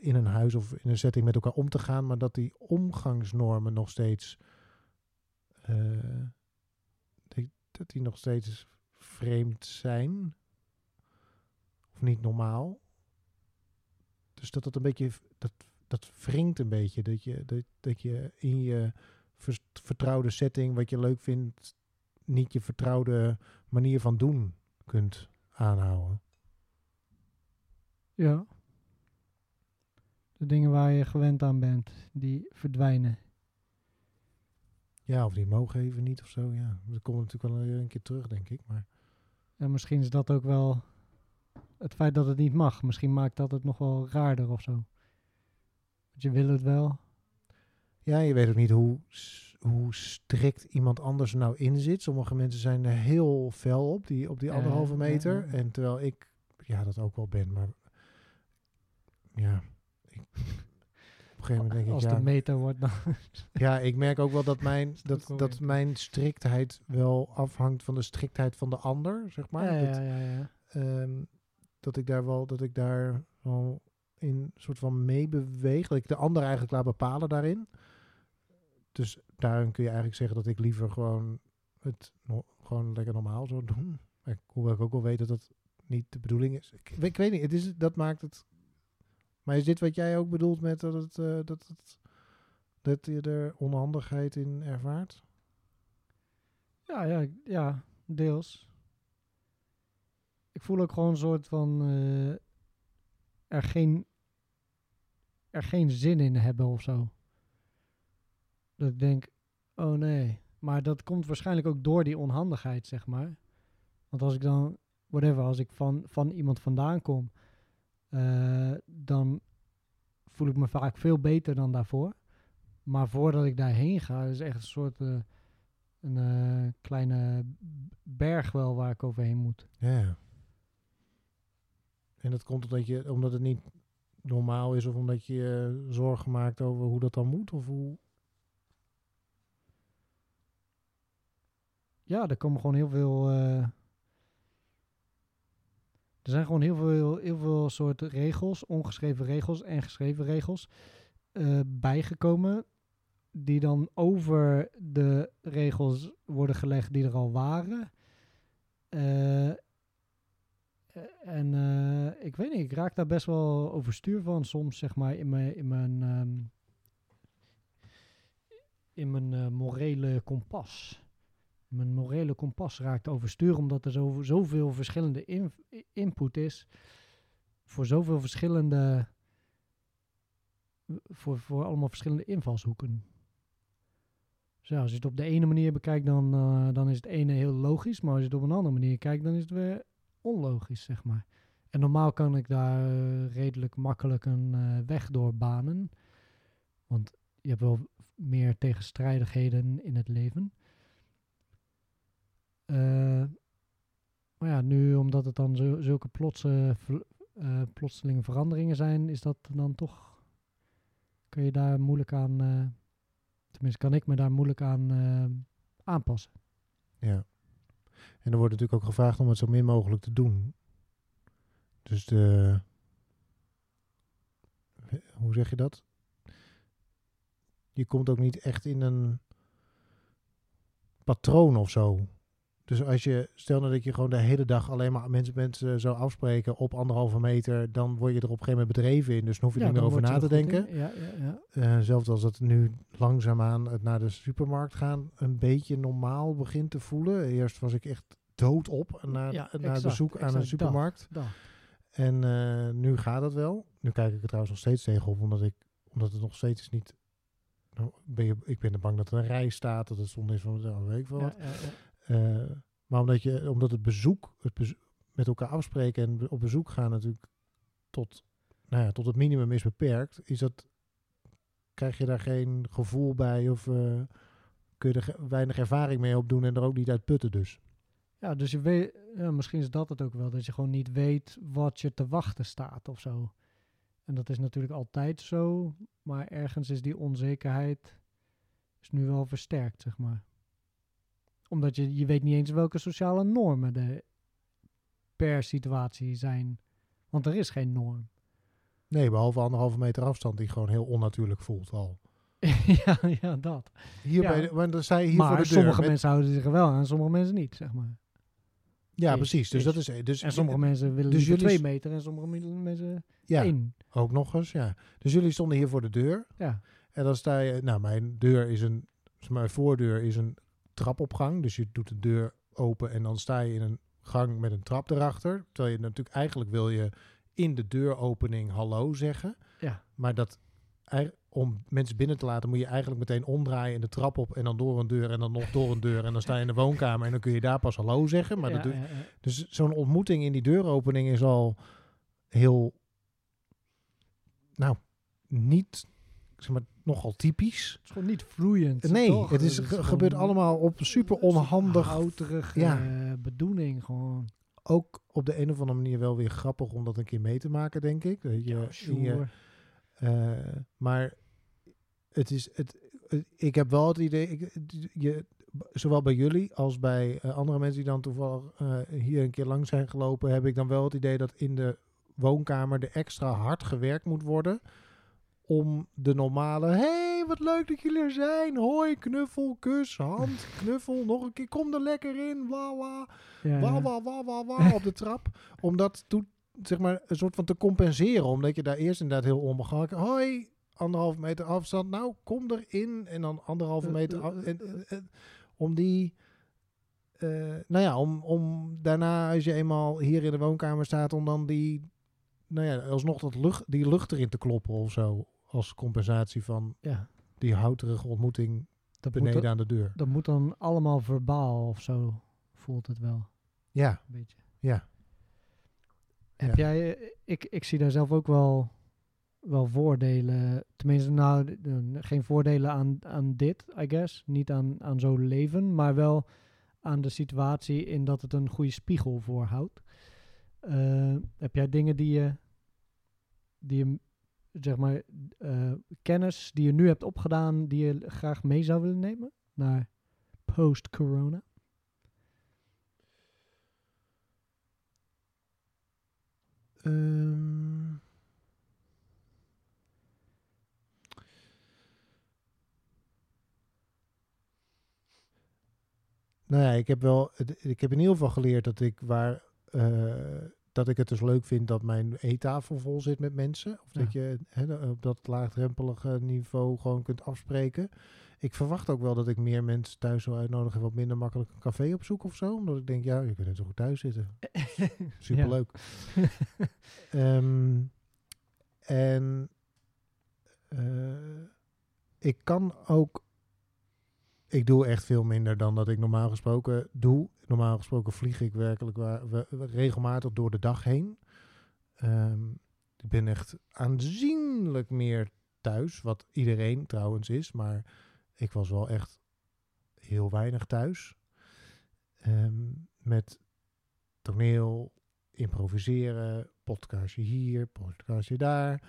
in een huis of in een setting met elkaar om te gaan, maar dat die omgangsnormen nog steeds dat, die nog steeds vreemd zijn. niet normaal. Dus dat dat een beetje, dat, dat wringt een beetje. Dat je, dat, dat je in je vertrouwde setting, wat je leuk vindt, niet je vertrouwde manier van doen kunt aanhouden. Ja. De dingen waar je gewend aan bent, die verdwijnen. Ja, of die mogen even niet of zo. Ja, dat komt natuurlijk wel een keer terug, denk ik. Maar En misschien is dat ook wel het feit dat het niet mag. Misschien maakt dat het nog wel raarder of zo. Je wil het wel. ja, je weet ook niet hoe, hoe strikt iemand anders er nou in zit. Sommige mensen zijn er heel fel op, die, op die anderhalve meter. En terwijl ik ja, dat ook wel ben. Maar ja, ik, op een gegeven moment denk ik, Als ja, de meter wordt dan. ja, ik merk ook wel dat mijn, [LAUGHS] dat, dat mijn striktheid wel afhangt van de striktheid van de ander, zeg maar. ja, Dat- ja, ja, ja. Ehm, dat ik daar wel, dat ik daar wel in soort van meebeweeg. Dat ik de ander eigenlijk laat bepalen daarin. Dus daarin kun je eigenlijk zeggen dat ik liever gewoon het gewoon lekker normaal zou doen. Ik- hoewel ik ook wel weet dat dat niet de bedoeling is. Ik, ik weet niet, het is, dat maakt het... Maar is dit wat jij ook bedoelt met dat, het, eh, dat, het, dat je er onhandigheid in ervaart? Ja, ja, ja, deels. Ik voel ook gewoon een soort van eh, er, geen, er geen zin in hebben of zo. Dat ik denk, oh nee. Maar dat komt waarschijnlijk ook door die onhandigheid, zeg maar. Want als ik dan, whatever, als ik van, van iemand vandaan kom, eh, dan voel ik me vaak veel beter dan daarvoor. Maar voordat ik daarheen ga, is echt een soort... eh, een eh, kleine berg wel waar ik overheen moet. Ja. En dat komt omdat, je, omdat het niet normaal is of omdat je je zorgen maakt over hoe dat dan moet? Of hoe... Ja, er komen gewoon heel veel. eh, er zijn gewoon heel veel, heel veel soorten regels, ongeschreven regels en geschreven regels, eh, bijgekomen. Die dan over de regels worden gelegd die er al waren. Eh, eh, en eh, ik weet niet, ik raak daar best wel overstuur van soms, zeg maar, in mijn, in mijn, ehm, in mijn eh, morele kompas. Mijn morele kompas raakt overstuur omdat er zo, zoveel verschillende in- input is. Voor zoveel verschillende. Voor, voor allemaal verschillende invalshoeken. Ja, als je het op de ene manier bekijkt, dan, eh, dan is het ene heel logisch. Maar als je het op een andere manier kijkt, dan is het weer onlogisch, zeg maar. En normaal kan ik daar eh, redelijk makkelijk een eh, weg door banen. Want je hebt wel meer tegenstrijdigheden in het leven. Eh, maar ja, nu omdat het dan zulke plotse, plotselinge veranderingen zijn, is dat dan toch. Kun je daar moeilijk aan. tenminste, kan ik me daar moeilijk aan aanpassen. Ja. En er wordt natuurlijk ook gevraagd om het zo min mogelijk te doen. Dus de... Hoe zeg je dat? Je komt ook niet echt in een patroon of zo. Dus als je, stel nou dat je gewoon de hele dag alleen maar mensen, mensen zou afspreken op anderhalve meter, dan word je er op een gegeven moment bedreven in. Dus dan hoef je er niet meer over na te denken. Ja, ja, ja. Eh, zelfs als het nu langzaamaan het naar de supermarkt gaan een beetje normaal begint te voelen. Eerst was ik echt dood op naar, Ja, exact, bezoek aan een dat. supermarkt. Dat. En eh, nu gaat het wel. Nu kijk ik er trouwens nog steeds tegenop, omdat, ik, omdat het nog steeds is niet... Nou, ben je, ik ben er bang dat er een rij staat, dat het zonde is van, weet ik veel wat. Ja, ja, Eh, maar omdat, je, omdat het bezoek, het met elkaar afspreken en op bezoek gaan natuurlijk tot, nou ja, tot het minimum is beperkt, is dat, krijg je daar geen gevoel bij of eh, kun je er weinig ervaring mee opdoen en er ook niet uit putten dus. Ja, dus je weet, ja, misschien is dat het ook wel, dat je gewoon niet weet wat je te wachten staat of zo. En dat is natuurlijk altijd zo, maar ergens is die onzekerheid is nu wel versterkt, zeg maar. Omdat je, je weet niet eens welke sociale normen er per situatie zijn. Want er is geen norm. Nee, behalve anderhalve meter afstand die gewoon heel onnatuurlijk voelt al. [LAUGHS] ja, ja, dat. Hier Ja. bij de, want hier maar voor de deur. sommige met- mensen houden zich er wel aan, sommige mensen niet, zeg maar. Ja, Is- precies. Dus is. dat is... Dus, En sommige mensen willen dus jullie twee meter en sommige men- mensen Ja, één. ook nog eens, ja. Dus jullie stonden hier voor de deur. Ja, En dan sta je... Nou, mijn deur is een... Mijn voordeur is een trapopgang. Dus je doet de deur open en dan sta je in een gang met een trap erachter. Terwijl je natuurlijk eigenlijk wil je in de deuropening hallo zeggen. ja. Maar dat om mensen binnen te laten moet je eigenlijk meteen omdraaien in de trap op en dan door een deur en dan nog door een deur en dan sta je in de woonkamer en dan kun je daar pas hallo zeggen. Maar ja, dat doe, ja, ja. dus zo'n ontmoeting in die deuropening is al heel, nou, niet, zeg maar, nogal typisch. Het is gewoon niet vloeiend. Nee, toch? het is, ge- gewoon gebeurt allemaal op super onhandig. Houterige Ja. bedoeling gewoon. Ook op de een of andere manier wel weer grappig om dat een keer mee te maken, denk ik. Dat je, Ja, in je- sure. Eh, maar het is het, het- ik heb wel het idee, ik, je, zowel bij jullie als bij eh, andere mensen die dan toevallig eh, hier een keer lang zijn gelopen, heb ik dan wel het idee dat in de woonkamer er extra hard gewerkt moet worden om de normale, hey, wat leuk dat jullie er zijn, hoi, knuffel, kus, hand, [LAUGHS] knuffel, nog een keer, kom er lekker in, wa wa. Ja, Wa, wa, wa, wa, wa [LAUGHS] op de trap. Om dat toe, zeg maar, een soort van te compenseren. Omdat je daar eerst inderdaad heel onbegrijpelijk... Hoi, anderhalve meter afstand. Nou, kom erin. En dan anderhalve Eh, meter eh, af. eh, en, om die... nou ja, om, om daarna, als je eenmaal hier in de woonkamer staat... om dan die... Nou ja, alsnog dat lucht, die lucht erin te kloppen of zo. Als compensatie van ja. die houterige ontmoeting Dat, beneden aan de deur. dat moet dan allemaal verbaal of zo. Voelt het wel. Ja, Een beetje. ja. Heb Ja. jij, eh, ik, ik zie daar zelf ook wel, wel voordelen. Tenminste, nou, geen voordelen aan, aan dit, I guess. Niet aan, aan zo'n leven, maar wel aan de situatie in dat het een goede spiegel voorhoudt. Eh, heb jij dingen die je, die je, zeg maar, eh, kennis die je nu hebt opgedaan, die je graag mee zou willen nemen naar post-corona? Ehm. Nou ja, ik heb wel, ik heb in ieder geval geleerd dat ik waar, eh, dat ik het dus leuk vind dat mijn eettafel vol zit met mensen. Of dat je op dat laagdrempelige niveau gewoon kunt afspreken. Ik verwacht ook wel dat ik meer mensen thuis wil uitnodigen en wat minder makkelijk een café opzoek of zo. Omdat ik denk, ja, je kunt net zo goed thuis zitten. [LAUGHS] Superleuk. [LAUGHS] Ehm, en eh, ik kan ook. Ik doe echt veel minder dan dat ik normaal gesproken doe. Normaal gesproken vlieg ik werkelijk waar, we- regelmatig door de dag heen. Ehm, ik ben echt aanzienlijk meer thuis, wat iedereen trouwens is, maar ik was wel echt heel weinig thuis. Ehm, met toneel, improviseren, podcastje hier, podcastje daar.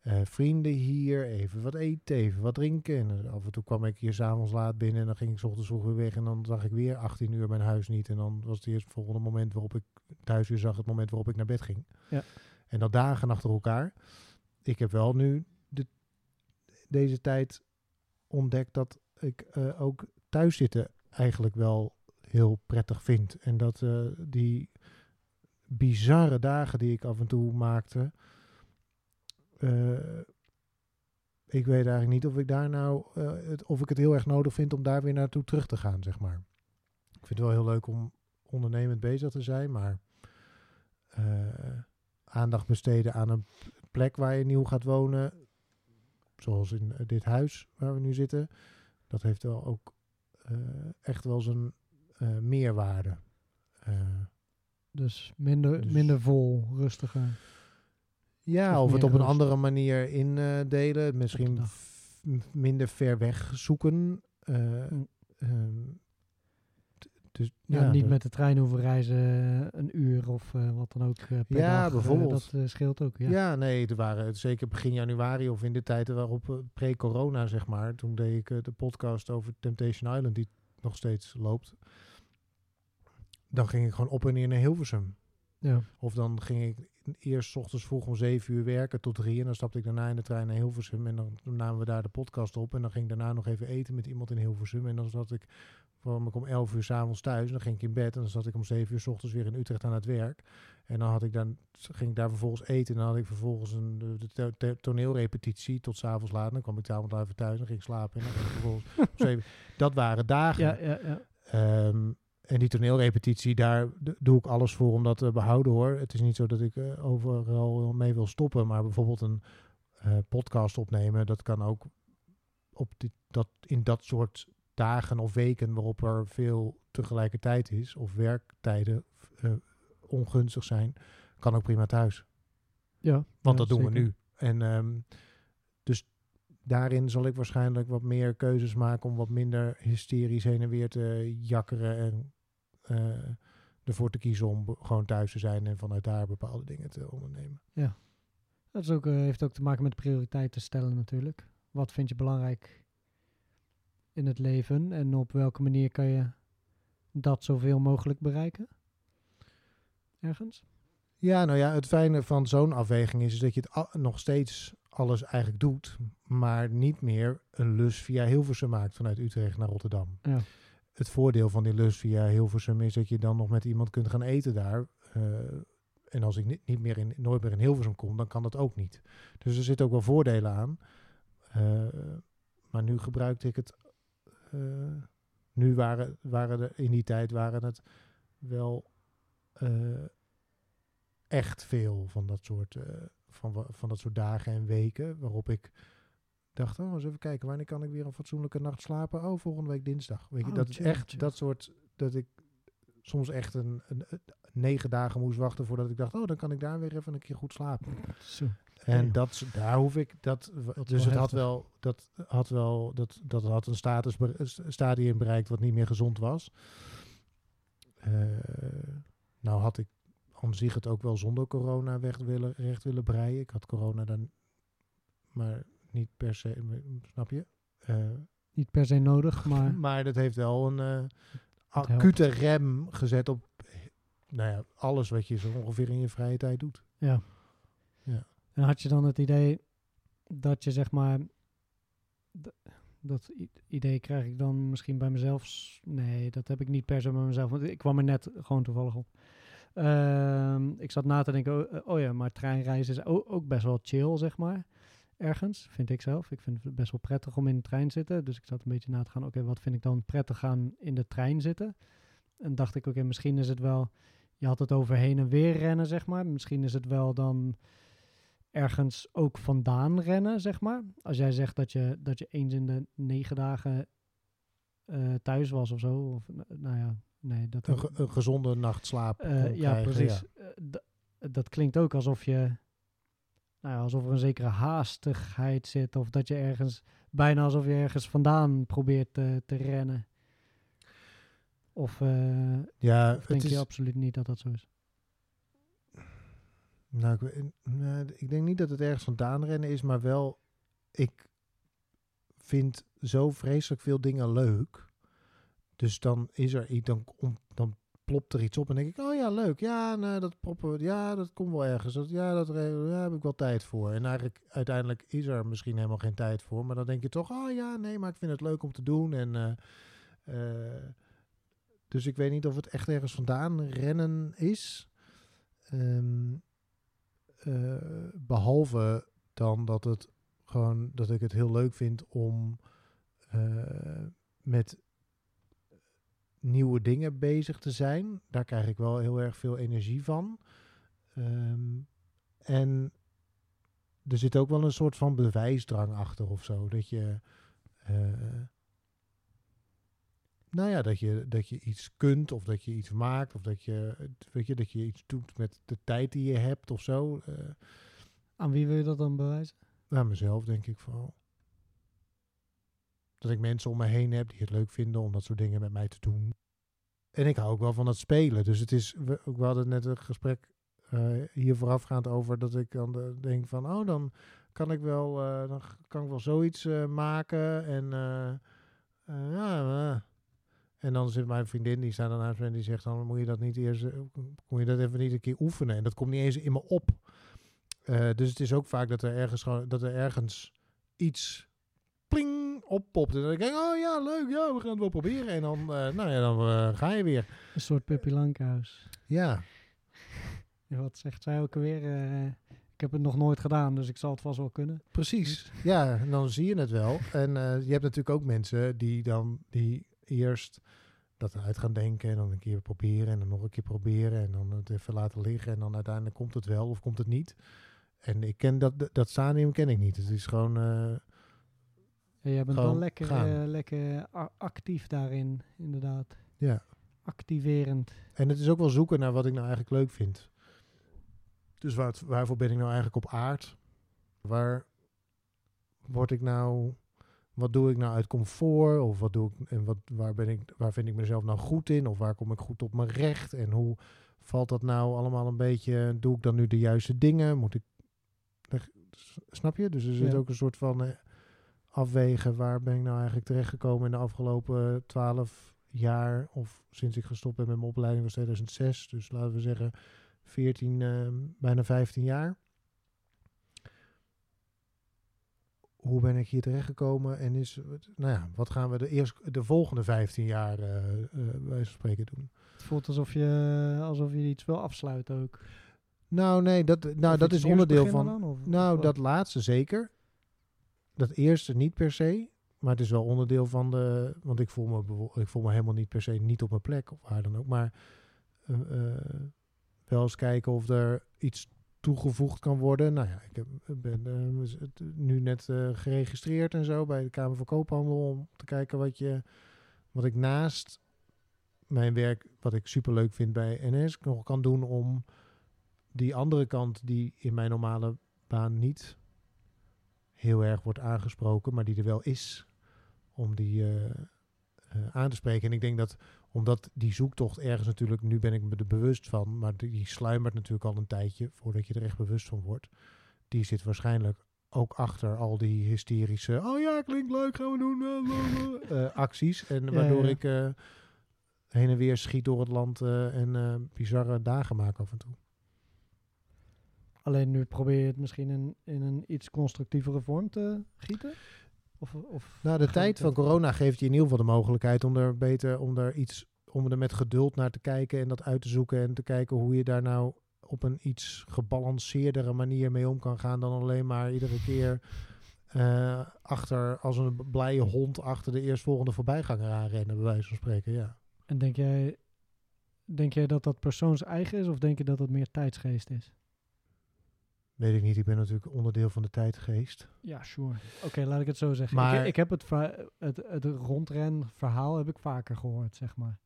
Eh, vrienden hier, even wat eten, even wat drinken. En eh, af en toe kwam ik hier s'avonds laat binnen en dan ging ik 's ochtends vroeg weer weg. En dan zag ik weer 18 uur mijn huis niet. En dan was het eerst het volgende moment waarop ik thuis weer zag, het moment waarop ik naar bed ging. Ja. En dat dagen achter elkaar. Ik heb wel nu de, deze tijd ontdekt dat ik eh, ook thuis zitten eigenlijk wel heel prettig vind. En dat die bizarre dagen die ik af en toe maakte. Eh, ik weet eigenlijk niet of ik daar nou eh, het, of ik het heel erg nodig vind om daar weer naartoe terug te gaan, zeg maar. Ik vind het wel heel leuk om ondernemend bezig te zijn, maar eh, aandacht besteden aan een plek waar je nieuw gaat wonen, zoals in dit huis waar we nu zitten, dat heeft wel ook echt wel zijn meerwaarde. Dus minder, Dus- minder vol, rustiger. Ja, Of het op een rust. andere manier indelen. Misschien minder ver weg zoeken. eh, Mm. ehm, dus, Ja, ja, niet met de trein hoeven reizen eh, een uur of eh, wat dan ook per Ja, dag. bijvoorbeeld. dat scheelt ook, ja. Ja. nee, er waren zeker begin januari of in de tijden waarop pre-corona, zeg maar. Toen deed ik de podcast over Temptation Island, die nog steeds loopt. Dan ging ik gewoon op en neer naar Hilversum. Ja. Of dan ging ik eerst ochtends vroeg om zeven uur werken tot drie. En dan stapte ik daarna in de trein naar Hilversum. En dan namen we daar de podcast op. En dan ging ik daarna nog even eten met iemand in Hilversum. En dan zat ik, kwam ik om elf uur s'avonds thuis. En dan ging ik in bed. En dan zat ik om zeven uur s ochtends weer in Utrecht aan het werk. En dan had ik dan, ging ik daar vervolgens eten. En dan had ik vervolgens een de, de toneelrepetitie tot s'avons laat. Dan kwam ik s'avonds even thuis en ging ik slapen. En dan ging ik vervolgens [LAUGHS] om zeven. Dat waren dagen. Ja, ja, ja. Ehm, en die toneelrepetitie, daar doe ik alles voor om dat te behouden hoor. Het is niet zo dat ik eh, overal mee wil stoppen, maar bijvoorbeeld een eh, podcast opnemen, dat kan ook op dit, dat, in dat soort dagen of weken waarop er veel tegelijkertijd is, of werktijden eh, ongunstig zijn, kan ook prima thuis. ja Want ja, dat doen we nu. En ehm, dus daarin zal ik waarschijnlijk wat meer keuzes maken om wat minder hysterisch heen en weer te jakkeren en ervoor te kiezen om gewoon thuis te zijn en vanuit daar bepaalde dingen te ondernemen. Dat is ook, eh, heeft ook te maken met prioriteiten stellen natuurlijk. Wat vind je belangrijk in het leven en op welke manier kan je dat zoveel mogelijk bereiken? Ergens? Ja, nou ja, het fijne van zo'n afweging is, is dat je het nog steeds alles eigenlijk doet, maar niet meer een lus via Hilversum maakt vanuit Utrecht naar Rotterdam. Ja. Het voordeel van die lus via Hilversum is dat je dan nog met iemand kunt gaan eten daar. eh, en als ik niet, niet meer in, nooit meer in Hilversum kom, dan kan dat ook niet. Dus er zitten ook wel voordelen aan. Eh, maar nu gebruikte ik het. eh, nu waren, waren er in die tijd waren het wel echt veel van dat soort, van, van dat soort dagen en weken. Waarop ik dacht, oh, eens even kijken, wanneer kan ik weer een fatsoenlijke nacht slapen? Oh, volgende week dinsdag. Weet je, Oh, dat is echt dat soort, dat ik soms echt een, een, een- negen dagen moest wachten voordat ik dacht, oh, dan kan ik daar weer even een keer goed slapen. Zo. En Ja. dat, daar hoef ik, dat, dus het had wel, dat had wel, dat, dat had een status, stadium bereikt wat niet meer gezond was. Eh, nou had ik aan zich het ook wel zonder corona weg willen, recht willen breien. Ik had corona dan, maar niet per se, snap je? Eh, Niet per se nodig, [LAUGHS] maar maar dat heeft wel een eh, helpt. acute rem gezet op, nou ja, alles wat je zo ongeveer in je vrije tijd doet. ja. Ja. En had je dan het idee dat je zeg maar... Dat idee krijg ik dan misschien bij mezelf. Nee, dat heb ik niet per se bij mezelf. Want ik kwam er net gewoon toevallig op. Ehm, ik zat na te denken, oh, oh ja, maar treinreizen is ook, ook best wel chill, zeg maar. Ergens, vind ik zelf. Ik vind het best wel prettig om in de trein te zitten. Dus ik zat een beetje na te gaan, oké, wat vind ik dan prettig aan in de trein zitten? En dacht ik, oké, misschien is het wel... Je had het over heen en weer rennen, zeg maar. Misschien is het wel dan ergens ook vandaan rennen, zeg maar. Als jij zegt dat je, dat je eens in de negen dagen eh, thuis was of zo. Of, nou ja, nee, dat... Een, ge- een gezonde nachtslaap. Kon ja, precies. Dat klinkt ook alsof je... Nou ja, alsof er een zekere haastigheid zit. Of dat je ergens... Bijna alsof je ergens vandaan probeert te, te rennen. Of, eh, Ja, of denk het je is, absoluut niet dat dat zo is? nou, ik, nou, denk niet dat het ergens vandaan rennen is, maar wel, ik vind zo vreselijk veel dingen leuk. Dus dan is er iets, dan, om, dan plopt er iets op en denk ik, oh ja, leuk. Ja, nou, dat proppen, we- ja, dat komt wel ergens. Dat, ja, dat daar heb ik wel tijd voor. En eigenlijk, uiteindelijk is er misschien helemaal geen tijd voor. Maar dan denk je toch, oh ja, nee, maar ik vind het leuk om te doen. En, eh, eh, dus ik weet niet of het echt ergens vandaan rennen is. Ehm, eh, behalve dan dat het gewoon dat ik het heel leuk vind om met nieuwe dingen bezig te zijn. Daar krijg ik wel heel erg veel energie van. Ehm, en er zit ook wel een soort van bewijsdrang achter of zo. Dat je. eh, nou ja, dat je, dat je iets kunt of dat je iets maakt of dat je, weet je, dat je iets doet met de tijd die je hebt of zo. Eh, Aan wie wil je dat dan bewijzen? aan mezelf denk ik vooral. Dat ik mensen om me heen heb die het leuk vinden om dat soort dingen met mij te doen. En ik hou ook wel van het spelen. Dus het is, we, hadden net een gesprek eh, hier voorafgaand over dat ik dan de- denk van, oh dan kan ik wel, eh, dan kan ik wel zoiets eh, maken. En, ja. En dan zit mijn vriendin, die staat dan naast en die zegt dan, moet je dat niet eerst, kon je dat even niet een keer oefenen? En dat komt niet eens in me op. Dus het is ook vaak dat er ergens dat er ergens iets oppopt. En dan denk ik, oh ja, leuk, ja, we gaan het wel proberen. En dan, eh, nou ja, dan eh, ga je weer. Een soort Pippi Lankhuis. Ja, Wat zegt zij ook alweer? Eh, ik heb het nog nooit gedaan, dus ik zal het vast wel kunnen. precies. Ja, en dan zie je het wel. En je hebt natuurlijk ook mensen die dan, die eerst dat uit gaan denken en dan een keer proberen en dan nog een keer proberen en dan het even laten liggen en dan uiteindelijk komt het wel of komt het niet. En ik ken dat, dat stadium ken ik niet. Het is gewoon, Ja, jij bent Gewoon wel lekker, gaan. eh, lekker actief daarin, inderdaad. ja. Activerend. En het is ook wel zoeken naar wat ik nou eigenlijk leuk vind. Dus waar, waarvoor ben ik nou eigenlijk op aard? Waar word ik nou... Wat doe ik nou uit comfort? Of wat doe ik en wat, waar, ben ik, waar vind ik mezelf nou goed in? Of waar kom ik goed op mijn recht? En hoe valt dat nou allemaal een beetje? Doe ik dan nu de juiste dingen? Moet ik. Snap je? Dus er zit Ja. ook een soort van eh, afwegen. Waar ben ik nou eigenlijk terechtgekomen in de afgelopen twaalf jaar? Of sinds ik gestopt ben met mijn opleiding was 2006. Dus laten we zeggen 14, eh, bijna 15 jaar. Hoe ben ik hier terechtgekomen? En is, nou ja, wat gaan we de, eerst, de volgende 15 jaar eh, bij spreken doen? Het voelt alsof je, alsof je iets wil afsluiten ook. Nou, nee, dat, nou, Of dat is onderdeel van. dan, of- Nou, of dat laatste zeker. Dat eerste niet per se. Maar het is wel onderdeel van de. Want ik voel me, ik voel me helemaal niet per se niet op mijn plek of waar dan ook. Maar eh, eh, wel eens kijken of er iets toegevoegd kan worden. Nou ja, ik heb, ben eh, het- nu net geregistreerd en zo bij de Kamer van Koophandel. Om te kijken wat, je, wat ik naast mijn werk, wat ik superleuk vind bij NS, nog kan doen om die andere kant die in mijn normale baan niet heel erg wordt aangesproken, maar die er wel is, om die eh, eh, aan te spreken. En ik denk dat omdat die zoektocht ergens natuurlijk, nu ben ik me er bewust van, maar die, sluimert natuurlijk al een tijdje voordat je er echt bewust van wordt. Die zit waarschijnlijk ook achter al die hysterische, oh ja, klinkt leuk, gaan we doen, eh, [LAUGHS] acties. En waardoor ja. ik heen en weer schiet door het land en bizarre dagen maak af en toe. Alleen nu probeer je het misschien in, in een iets constructievere vorm te gieten? Of, of Nou, de tijd van corona geeft je in ieder geval de mogelijkheid om er beter, om er iets, om er met geduld naar te kijken en dat uit te zoeken en te kijken hoe je daar nou op een iets gebalanceerdere manier mee om kan gaan dan alleen maar iedere keer eh, achter als een blije hond achter de eerstvolgende voorbijganger aanrennen, bij wijze van spreken. Ja. En denk jij, denk jij dat dat persoons eigen is of denk je dat het meer tijdsgeest is? Weet ik niet, ik ben natuurlijk onderdeel van de tijdgeest. Ja, sure. Oké, laat ik het zo zeggen. Maar- ik, ik heb het, het, het rondrenverhaal heb ik vaker gehoord, zeg maar.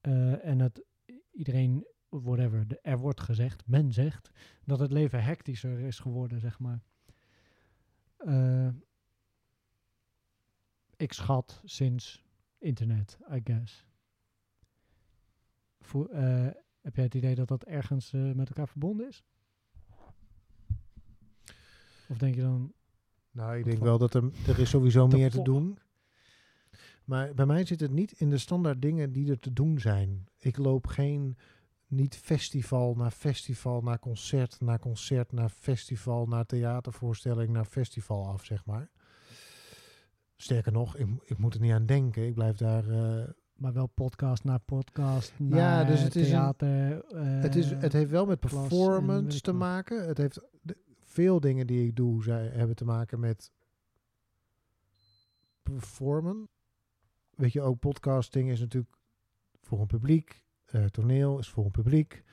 Eh, en het iedereen, whatever, er wordt gezegd, men zegt, dat het leven hectischer is geworden, zeg maar. Eh, ik schat sinds internet, I guess. Eh, heb jij het idee dat dat ergens met elkaar verbonden is? Of denk je dan, Nou, ik denk wel dat er, er is sowieso [LAUGHS] meer te doen. Maar bij mij zit het niet in de standaard dingen die er te doen zijn. Ik loop geen, niet festival na festival, naar concert, naar concert, naar festival, naar theatervoorstelling, naar festival af, zeg maar. Sterker nog, ik, ik moet er niet aan denken. Ik blijf daar... eh, Maar wel podcast na podcast, Ja, naar dus het is een- theater. het, is, eh, het heeft wel met performance te maken. Het heeft veel dingen die ik doe, zij, hebben te maken met performen. Weet je, ook podcasting is natuurlijk voor een publiek. eh, toneel is voor een publiek.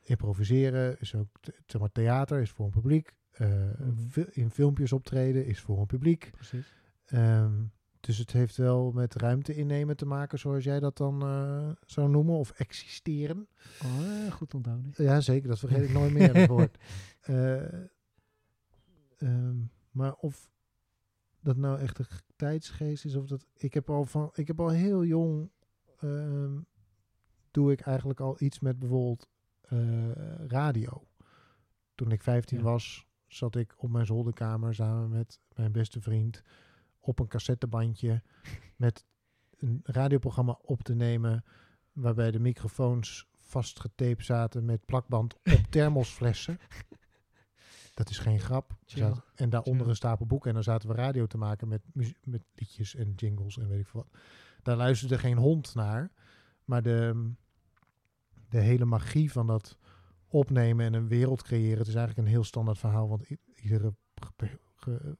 Improviseren is ook, zeg maar, theater is voor een publiek. fi- in filmpjes optreden is voor een publiek. Precies. Ehm, dus het heeft wel met ruimte innemen te maken, zoals jij dat dan eh, zou noemen, of existeren. Oh, goed onthouden. Ja, zeker. Dat vergeet ik nooit [LAUGHS] meer, dat woord. Ehm, maar of dat nou echt een tijdsgeest is, of dat... Ik heb al, van, ik heb al heel jong... ehm, doe ik eigenlijk al iets met bijvoorbeeld eh, radio. Toen ik 15 Ja. was, zat ik op mijn zolderkamer samen met mijn beste vriend op een cassettebandje [LAUGHS] met een radioprogramma op te nemen waarbij de microfoons vastgetaped zaten met plakband op [LAUGHS] thermosflessen. Dat is geen grap. Zaten- en daaronder een stapel boeken. En dan zaten we radio te maken met, met liedjes en jingles en weet ik veel wat. Daar luisterde geen hond naar. Maar de, de hele magie van dat opnemen en een wereld creëren. Het is eigenlijk een heel standaard verhaal. Want iedere ge- ge-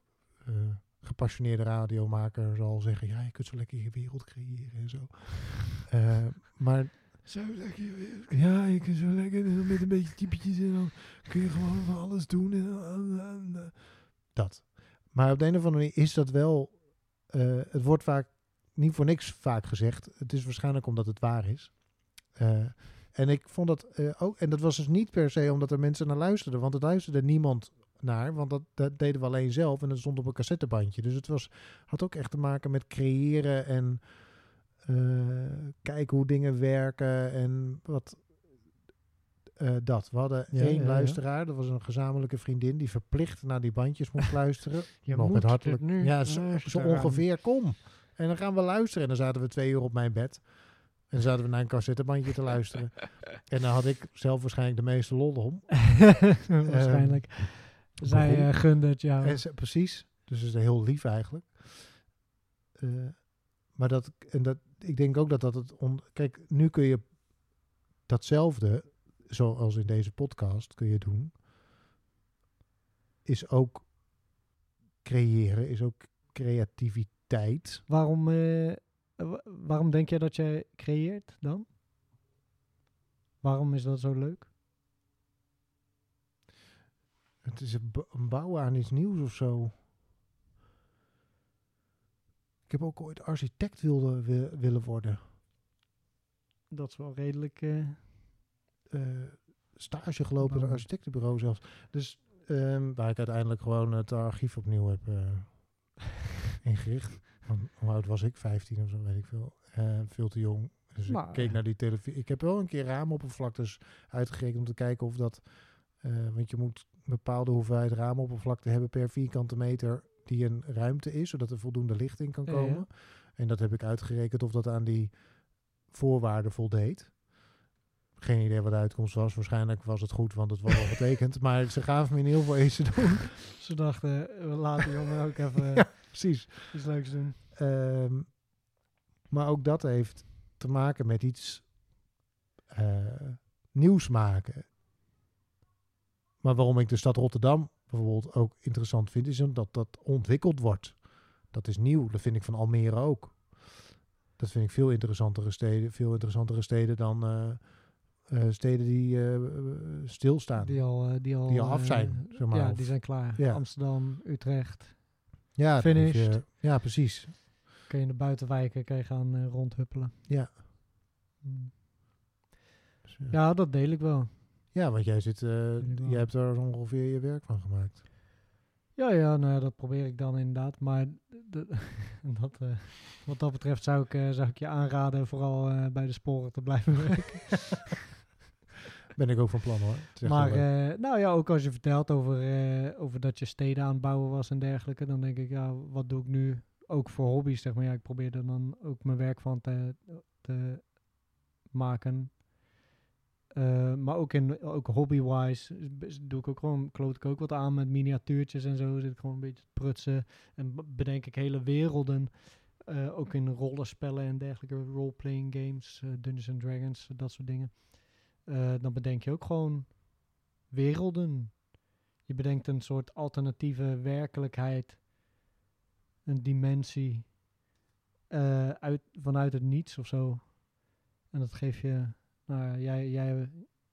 eh, gepassioneerde radiomaker zal zeggen... Ja, je kunt zo lekker je wereld creëren en zo. Eh, maar Zo lekker ja, je kunt zo lekker met een beetje typetjes en dan kun je gewoon van alles doen. En, dat. Maar op de een of andere manier is dat wel... eh, het wordt vaak niet voor niks vaak gezegd. Het is waarschijnlijk omdat het waar is. Eh, en ik vond dat eh, ook... En dat was dus niet per se omdat er mensen naar luisterden. Want er luisterde niemand naar. Want dat, dat deden we alleen zelf. En dat stond op een cassettebandje. Dus het was, had ook echt te maken met creëren en... eh, kijken hoe dingen werken en wat eh, dat. We hadden Ja, één ja, ja. luisteraar, dat was een gezamenlijke vriendin die verplicht naar die bandjes moest [LAUGHS] luisteren. Je Nog moet hartelijk. nu ja, zo, ongeveer. Kom. En dan gaan we luisteren. En dan zaten we twee uur op mijn bed. En dan zaten we naar een cassettebandje te luisteren. [LAUGHS] En dan had ik zelf waarschijnlijk de meeste lol om. [LAUGHS] Waarschijnlijk. Zij beroep. eh, gunde het jou. En ze- precies. Dus het is heel lief eigenlijk. Maar dat, en dat, ik denk ook dat dat het... On, kijk, nu kun je datzelfde, zoals in deze podcast, kun je doen. Is ook creëren, is ook creativiteit. Waarom, eh, wa- waarom denk jij dat jij creëert dan? Waarom is dat zo leuk? Het is een bouwen aan iets nieuws of zo. Ik heb ook ooit architect wilde, wi- willen worden. Dat is wel redelijk... eh, eh, stage gelopen in een architectenbureau zelfs. Dus ehm, waar ik uiteindelijk gewoon het archief opnieuw heb eh, [LAUGHS] ingericht. Want, hoe oud was ik? 15 of zo, weet ik veel. Veel te jong. Dus Maar- ik keek naar die televisie. Ik heb wel een keer raamoppervlaktes uitgerekend om te kijken of dat... want je moet bepaalde hoeveelheid raamoppervlakte hebben per vierkante meter die een ruimte is, zodat er voldoende licht in kan Ja, ja. komen. En dat heb ik uitgerekend of dat aan die voorwaarden voldeed. Geen idee wat de uitkomst was. Waarschijnlijk was het goed, want het was al [LAUGHS] getekend. Maar ze gaven me in heel veel eens te doen. [LAUGHS] Ze dachten, eh, we laten jongen ook even [LAUGHS] Ja. Precies. iets leuks doen. Ehm, maar ook dat heeft te maken met iets eh, nieuws maken. Maar waarom ik de stad Rotterdam bijvoorbeeld ook interessant vind, is omdat dat ontwikkeld wordt. Dat is nieuw. Dat vind ik van Almere ook. Dat vind ik veel interessantere steden, veel interessantere steden dan eh, eh, steden die eh, stilstaan. Die al, die al, Die al af zijn, zeg maar, Ja, die zijn klaar. Ja. Amsterdam, Utrecht. ja, je- finished. ja, precies. Kun je in de buitenwijken kan je gaan rondhuppelen. Ja. Hmm. Dus, ja. Ja, dat deel ik wel. Ja, want jij, zit, wel. jij hebt zo ongeveer je werk van gemaakt. Ja, ja, nou, ja, dat probeer ik dan inderdaad. Maar de- [LAUGHS] dat, eh, wat dat betreft zou ik, eh, zou ik je aanraden vooral bij de sporen te blijven [LAUGHS] werken. [LAUGHS] Ben ik ook van plan hoor. Maar nou ja, ook als je vertelt over, over dat je steden aan het bouwen was en dergelijke, dan denk ik, ja, wat doe ik nu? Ook voor hobby's, zeg maar. Ja, ik probeer er dan ook mijn werk van te, te maken. Eh, maar ook, in, ook hobby-wise is- doe ik ook gewoon, kloot ik ook wat aan met miniatuurtjes en zo. Zit ik gewoon een beetje te prutsen. En bedenk ik hele werelden. eh, ook in rollenspellen en dergelijke, role-playing games, eh, Dungeons and Dragons, dat soort dingen. Dan bedenk je ook gewoon werelden. Je bedenkt een soort alternatieve werkelijkheid, een dimensie uit, vanuit het niets of zo. En dat geef je, nou, ja, jij, jij,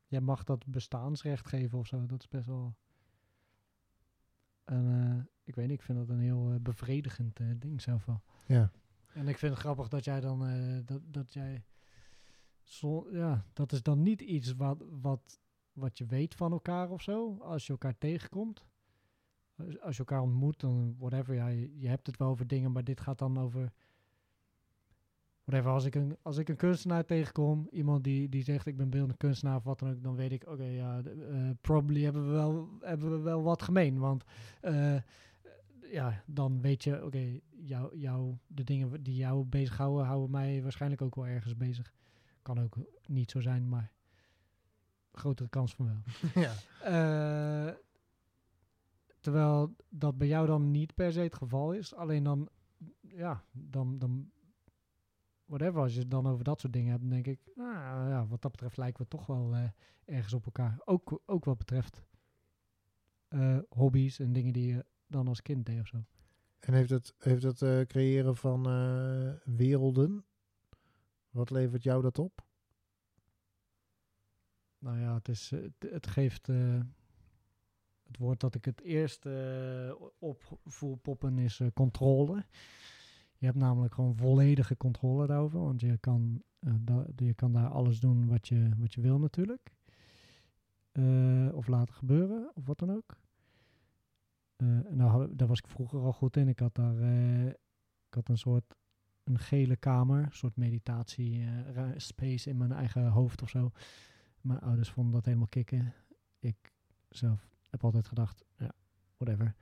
jij mag dat bestaansrecht geven of zo. Dat is best wel. En eh, ik weet niet, ik vind dat een heel eh, bevredigend eh, ding zelf wel. ja. En ik vind het grappig dat jij dan, dat, dat jij, zo, ja, dat is dan niet iets wat, wat, wat je weet van elkaar of zo, als je elkaar tegenkomt. Als- Als je elkaar ontmoet, dan whatever, ja, je, je hebt het wel over dingen, maar dit gaat dan over, whatever, als ik een, als ik een kunstenaar tegenkom, iemand die, die zegt ik ben beeldend kunstenaar of wat dan ook, dan weet ik, oké, ja, de- eh, probably hebben we, wel, hebben we wel wat gemeen, want eh, ja, dan weet je, oké, jou, jou, de dingen die jou bezighouden, houden mij waarschijnlijk ook wel ergens bezig. Kan ook niet zo zijn, maar grotere kans van wel. [LAUGHS] ja. Eh, terwijl dat bij jou dan niet per se het geval is. Alleen dan, ja, dan, dan whatever, als je het dan over dat soort dingen hebt, dan denk ik, nou ja, wat dat betreft lijken we toch wel eh, ergens op elkaar. Ook, ook wat betreft eh, hobby's en dingen die je dan als kind deed of zo. En heeft het, heeft het eh, creëren van werelden, wat levert jou dat op? Nou ja, het, is, het, het geeft. het woord dat ik het eerst op voel poppen is controle. Je hebt namelijk gewoon volledige controle daarover. Want je kan, eh, je kan daar alles doen wat je, wat je wil natuurlijk. Eh, of laten gebeuren, of wat dan ook. En daar, was ik vroeger al goed in. Ik had daar ik had een soort een gele kamer, een soort meditatie space in mijn eigen hoofd of zo. Mijn ouders vonden dat helemaal kicken. Ik zelf heb altijd gedacht, ja, whatever.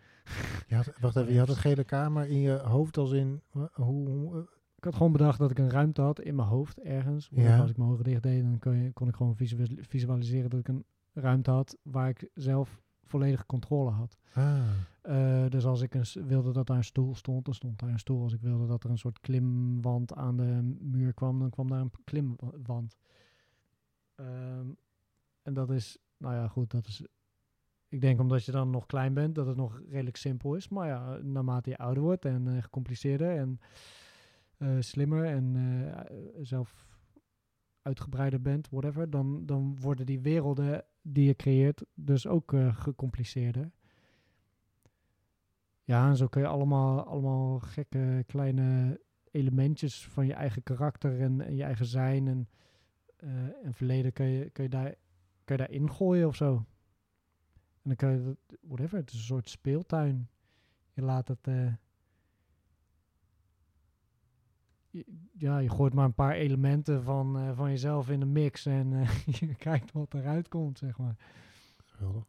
Je had, wacht even, je had een gele kamer in je hoofd als in, hoe, hoe, eh, Ik had gewoon bedacht dat ik een ruimte had in mijn hoofd ergens. Ja. Als ik mijn ogen dicht deed, dan kon, je, kon ik gewoon visualis- visualiseren dat ik een ruimte had waar ik zelf volledige controle had. ah, Eh, dus als ik een, wilde dat daar een stoel stond, dan stond daar een stoel. Als ik wilde dat er een soort klimwand aan de muur kwam, dan kwam daar een klimwand. Ehm, en dat is, nou ja, goed, dat is. Ik denk omdat je dan nog klein bent, dat het nog redelijk simpel is. Maar ja, naarmate je ouder wordt en eh, gecompliceerder en eh, slimmer en eh, zelf uitgebreider bent, whatever, dan, dan worden die werelden die je creëert dus ook gecompliceerder. Ja, en zo kun je allemaal, allemaal gekke kleine elementjes van je eigen karakter en, je eigen zijn en, en verleden kun je, kun, je daar, kun je daar ingooien of zo. En dan kun je, dat- whatever, het is een soort speeltuin. Je laat het, eh, ja, je gooit maar een paar elementen van, eh, van jezelf in een mix en eh, [LAUGHS] je kijkt wat eruit komt, zeg maar. geweldig.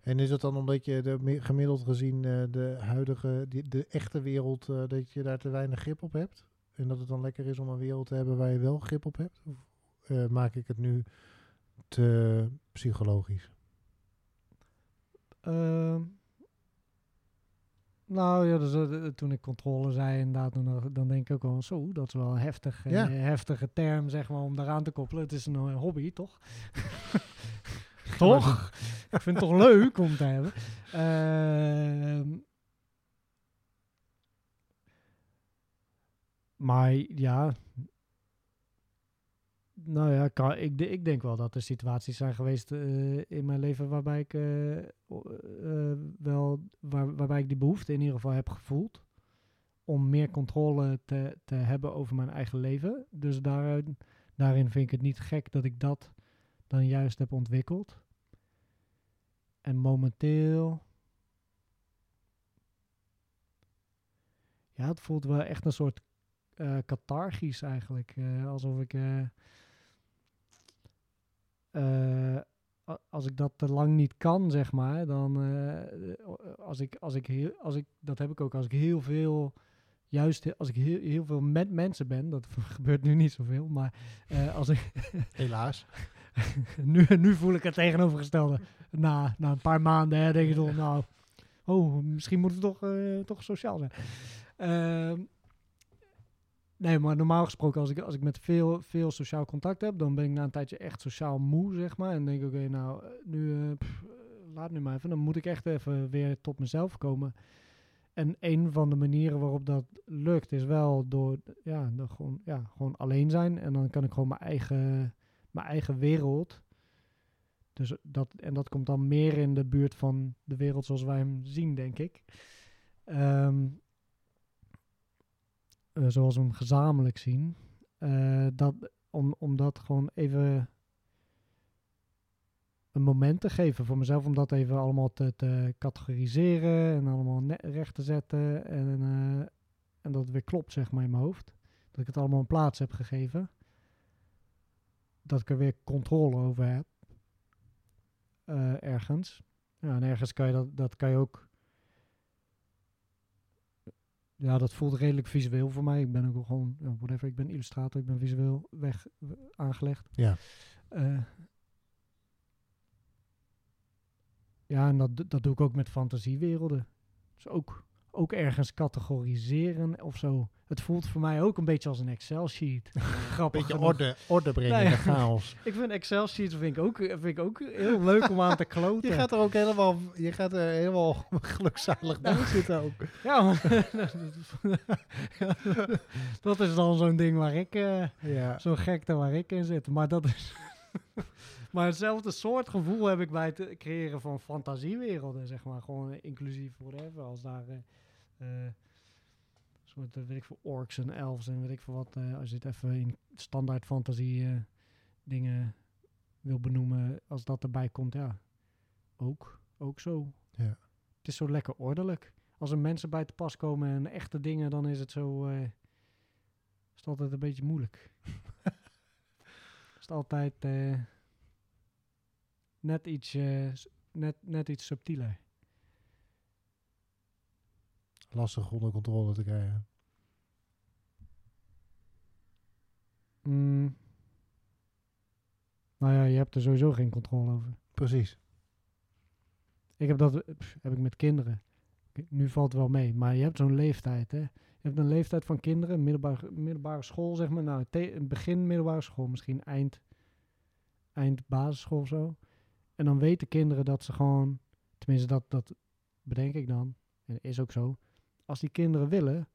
En is het dan omdat je de, gemiddeld gezien de huidige, die, de echte wereld, dat je daar te weinig grip op hebt? En dat het dan lekker is om een wereld te hebben waar je wel grip op hebt? Of maak ik het nu te psychologisch? Ehm, nou ja, dus, eh, toen ik controle zei, inderdaad, dan, eh, dan denk ik ook wel zo, dat is wel een heftig, Ja. heftige term, zeg maar, om daaraan te koppelen. Het is een eh, hobby, toch? [LAUGHS] toch? ik vind het toch leuk om te hebben. Ehm, maar ja, nou ja, ik, ik denk wel dat er situaties zijn geweest eh, in mijn leven waarbij ik eh, eh, wel waar, waarbij ik die behoefte in ieder geval heb gevoeld om meer controle te, te hebben over mijn eigen leven. Dus daarin vind ik het niet gek dat ik dat dan juist heb ontwikkeld. En momenteel. Ja, het voelt wel echt een soort cathargisch eigenlijk. alsof ik. Eh, als ik dat te lang niet kan, zeg maar, dan. eh, als, ik, als, ik heel, als ik. Dat heb ik ook als ik heel veel. Juist als ik heel, heel veel met mensen ben, dat [LAUGHS] gebeurt nu niet zoveel, maar eh, als ik, [LAUGHS] Helaas. [LAUGHS] nu, nu voel ik het tegenovergestelde. Na, na een paar maanden hè, denk je toch, nou, oh, misschien moeten we toch, eh, toch sociaal zijn. Nee, maar normaal gesproken, als ik, als ik met veel, veel sociaal contact heb, dan ben ik na een tijdje echt sociaal moe, zeg maar. En denk ik, oké, nou, eh, nu, eh, eh, laat nu maar even. Dan moet ik echt even weer tot mezelf komen. En een van de manieren waarop dat lukt, is wel door, ja, door gewoon, ja, gewoon alleen zijn. En dan kan ik gewoon mijn eigen mijn eigen wereld. Dus dat, en dat komt dan meer in de buurt van de wereld zoals wij hem zien, denk ik. Ehm, eh, zoals we hem gezamenlijk zien. Eh, dat, om, om dat gewoon even een moment te geven voor mezelf. Om dat even allemaal te, te categoriseren en allemaal recht te zetten. En, eh, en dat het weer klopt, zeg maar, in mijn hoofd. Dat ik het allemaal een plaats heb gegeven dat ik er weer controle over heb. ergens. Ja, en ergens kan je dat, dat kan je ook ja, dat voelt redelijk visueel voor mij. Ik ben ook gewoon, whatever, ik ben illustrator, ik ben visueel weg aangelegd. Ja. Eh, ja, en dat, dat doe ik ook met fantasiewerelden. Dus ook, ook ergens categoriseren of zo. Het voelt voor mij ook een beetje als een Excel-sheet. [LAUGHS] Grappig Beetje genoeg. orde, orde brengen Nee. in de chaos. [LAUGHS] Ik vind Excel-sheets vind ik, ook, vind ik ook heel leuk om aan te kloten. Je gaat er ook helemaal, je gaat er helemaal [LAUGHS] gelukzalig bij zitten ook. Ja, maar- dat is dan zo'n ding waar ik, eh, Ja. zo'n gekte waar ik in zit. Maar dat is... maar hetzelfde soort gevoel heb ik bij het creëren van fantasiewerelden, zeg maar. Gewoon inclusief whatever. Als daar... eh, eh, soort, eh, weet ik veel, orks en elves en weet ik veel wat. als je het even in standaard fantasie dingen wil benoemen, als dat erbij komt, ja. Ook, ook zo. Ja. Het is zo lekker ordelijk. Als er mensen bij te pas komen en echte dingen, dan is het zo. eh, is het altijd een beetje moeilijk. [LAUGHS] is het altijd net iets, eh, net, net iets subtieler. Lastig onder controle te krijgen. Mm. Nou ja, je hebt er sowieso geen controle over. Precies. Ik heb dat pff, heb ik met kinderen. Nu valt het wel mee, maar je hebt zo'n leeftijd, hè? Je hebt een leeftijd van kinderen, middelbare, middelbare school, zeg maar. Nou, begin middelbare school, misschien eind, eind basisschool of zo. En dan weten kinderen dat ze gewoon, tenminste dat, dat bedenk ik dan, en is ook zo. Als die kinderen willen,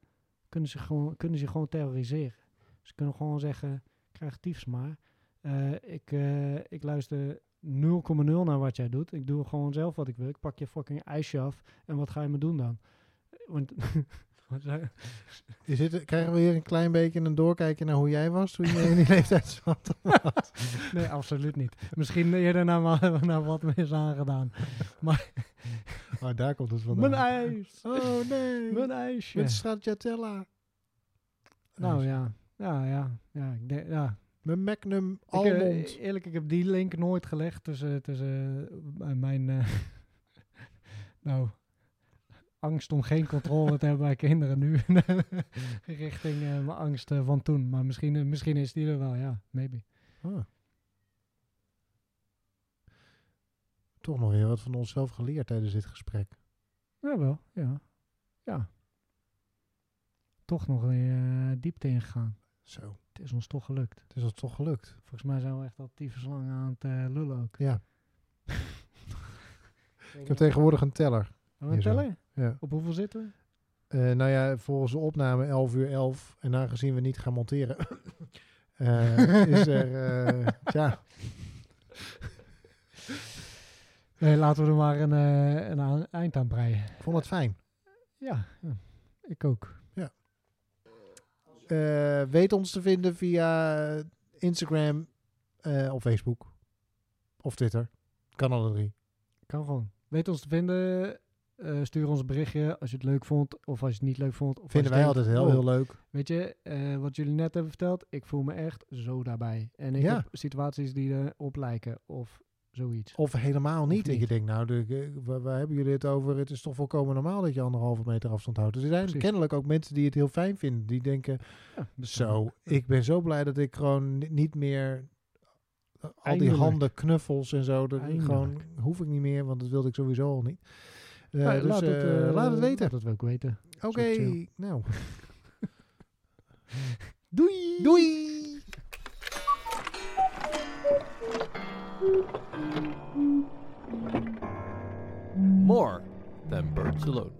kunnen ze gewoon, kunnen ze gewoon terroriseren. Ze kunnen gewoon zeggen, krijg tiefs maar. Eh, ik, eh, ik luister 0,0 naar wat jij doet. Ik doe gewoon zelf wat ik wil. Ik pak je fucking ijsje af. En wat ga je me doen dan? Want, [LAUGHS] Is krijgen we hier een klein beetje een doorkijkje naar hoe jij was toen je in die [LAUGHS] leeftijd zat? nee, absoluut niet. Misschien eerder naar, naar wat me is aangedaan. [LAUGHS] Oh, daar komt het vandaan. Mijn ijs! Oh nee. Mijn ijsje! Met stracciatella. Nou ja, ja, ja. ja, ik denk, ja. Mijn Magnum Ik, eh, almond. eerlijk, ik heb die link nooit gelegd tussen, tussen eh, mijn... eh, nou, angst om geen controle te hebben bij kinderen nu. [LAUGHS] richting eh, mijn angst eh, van toen. Maar misschien, eh, misschien is die er wel, ja. Maybe. Ah. Toch nog weer wat van onszelf geleerd tijdens dit gesprek. Ja, wel. Ja. Ja. Toch nog weer diepte ingegaan. Zo, Het is ons toch gelukt. het is ons toch gelukt. Volgens mij zijn we echt al lang aan het lullen ook. Ja. [LAUGHS] Ik heb tegenwoordig een teller. Hier zo. tellen? Ja. Op hoeveel zitten we? Eh, nou ja, volgens de opname 11 uur 11. En aangezien we niet gaan monteren, [LAUGHS] eh, is er... eh, [LAUGHS] ja, Nee, laten we er maar een, een eind aan breien. ik vond het fijn. Ja, ja, ik ook. Eh, weet ons te vinden via Instagram of Facebook. Of Twitter. Kan alle drie. Kan gewoon. Weet ons te vinden. Eh, stuur ons een berichtje als je het leuk vond. Of als je het niet leuk vond. Of Vinden wij denkt, altijd heel, oh, heel leuk. Weet je, eh, wat jullie net hebben verteld. Ik voel me echt zo daarbij. En ik Ja. heb situaties die erop lijken. Of zoiets. Of helemaal niet. Je niet. denkt, nou, de, eh, waar, waar hebben jullie het over? Het is toch volkomen normaal dat je anderhalve meter afstand houdt. Dus er zijn Precies. kennelijk ook mensen die het heel fijn vinden. Die denken, Ja, zo, ik ben zo blij dat ik gewoon ni- niet meer... Al die Eindelijk. handen, knuffels en zo. Dat Eindelijk. gewoon hoef ik niet meer, want dat wilde ik sowieso al niet. Eh, Nou, dus laat, het, eh, eh, laat het weten. Laat het ook weten. Oké, nou. [LAUGHS] Doei! Doei! More than Birds Alone.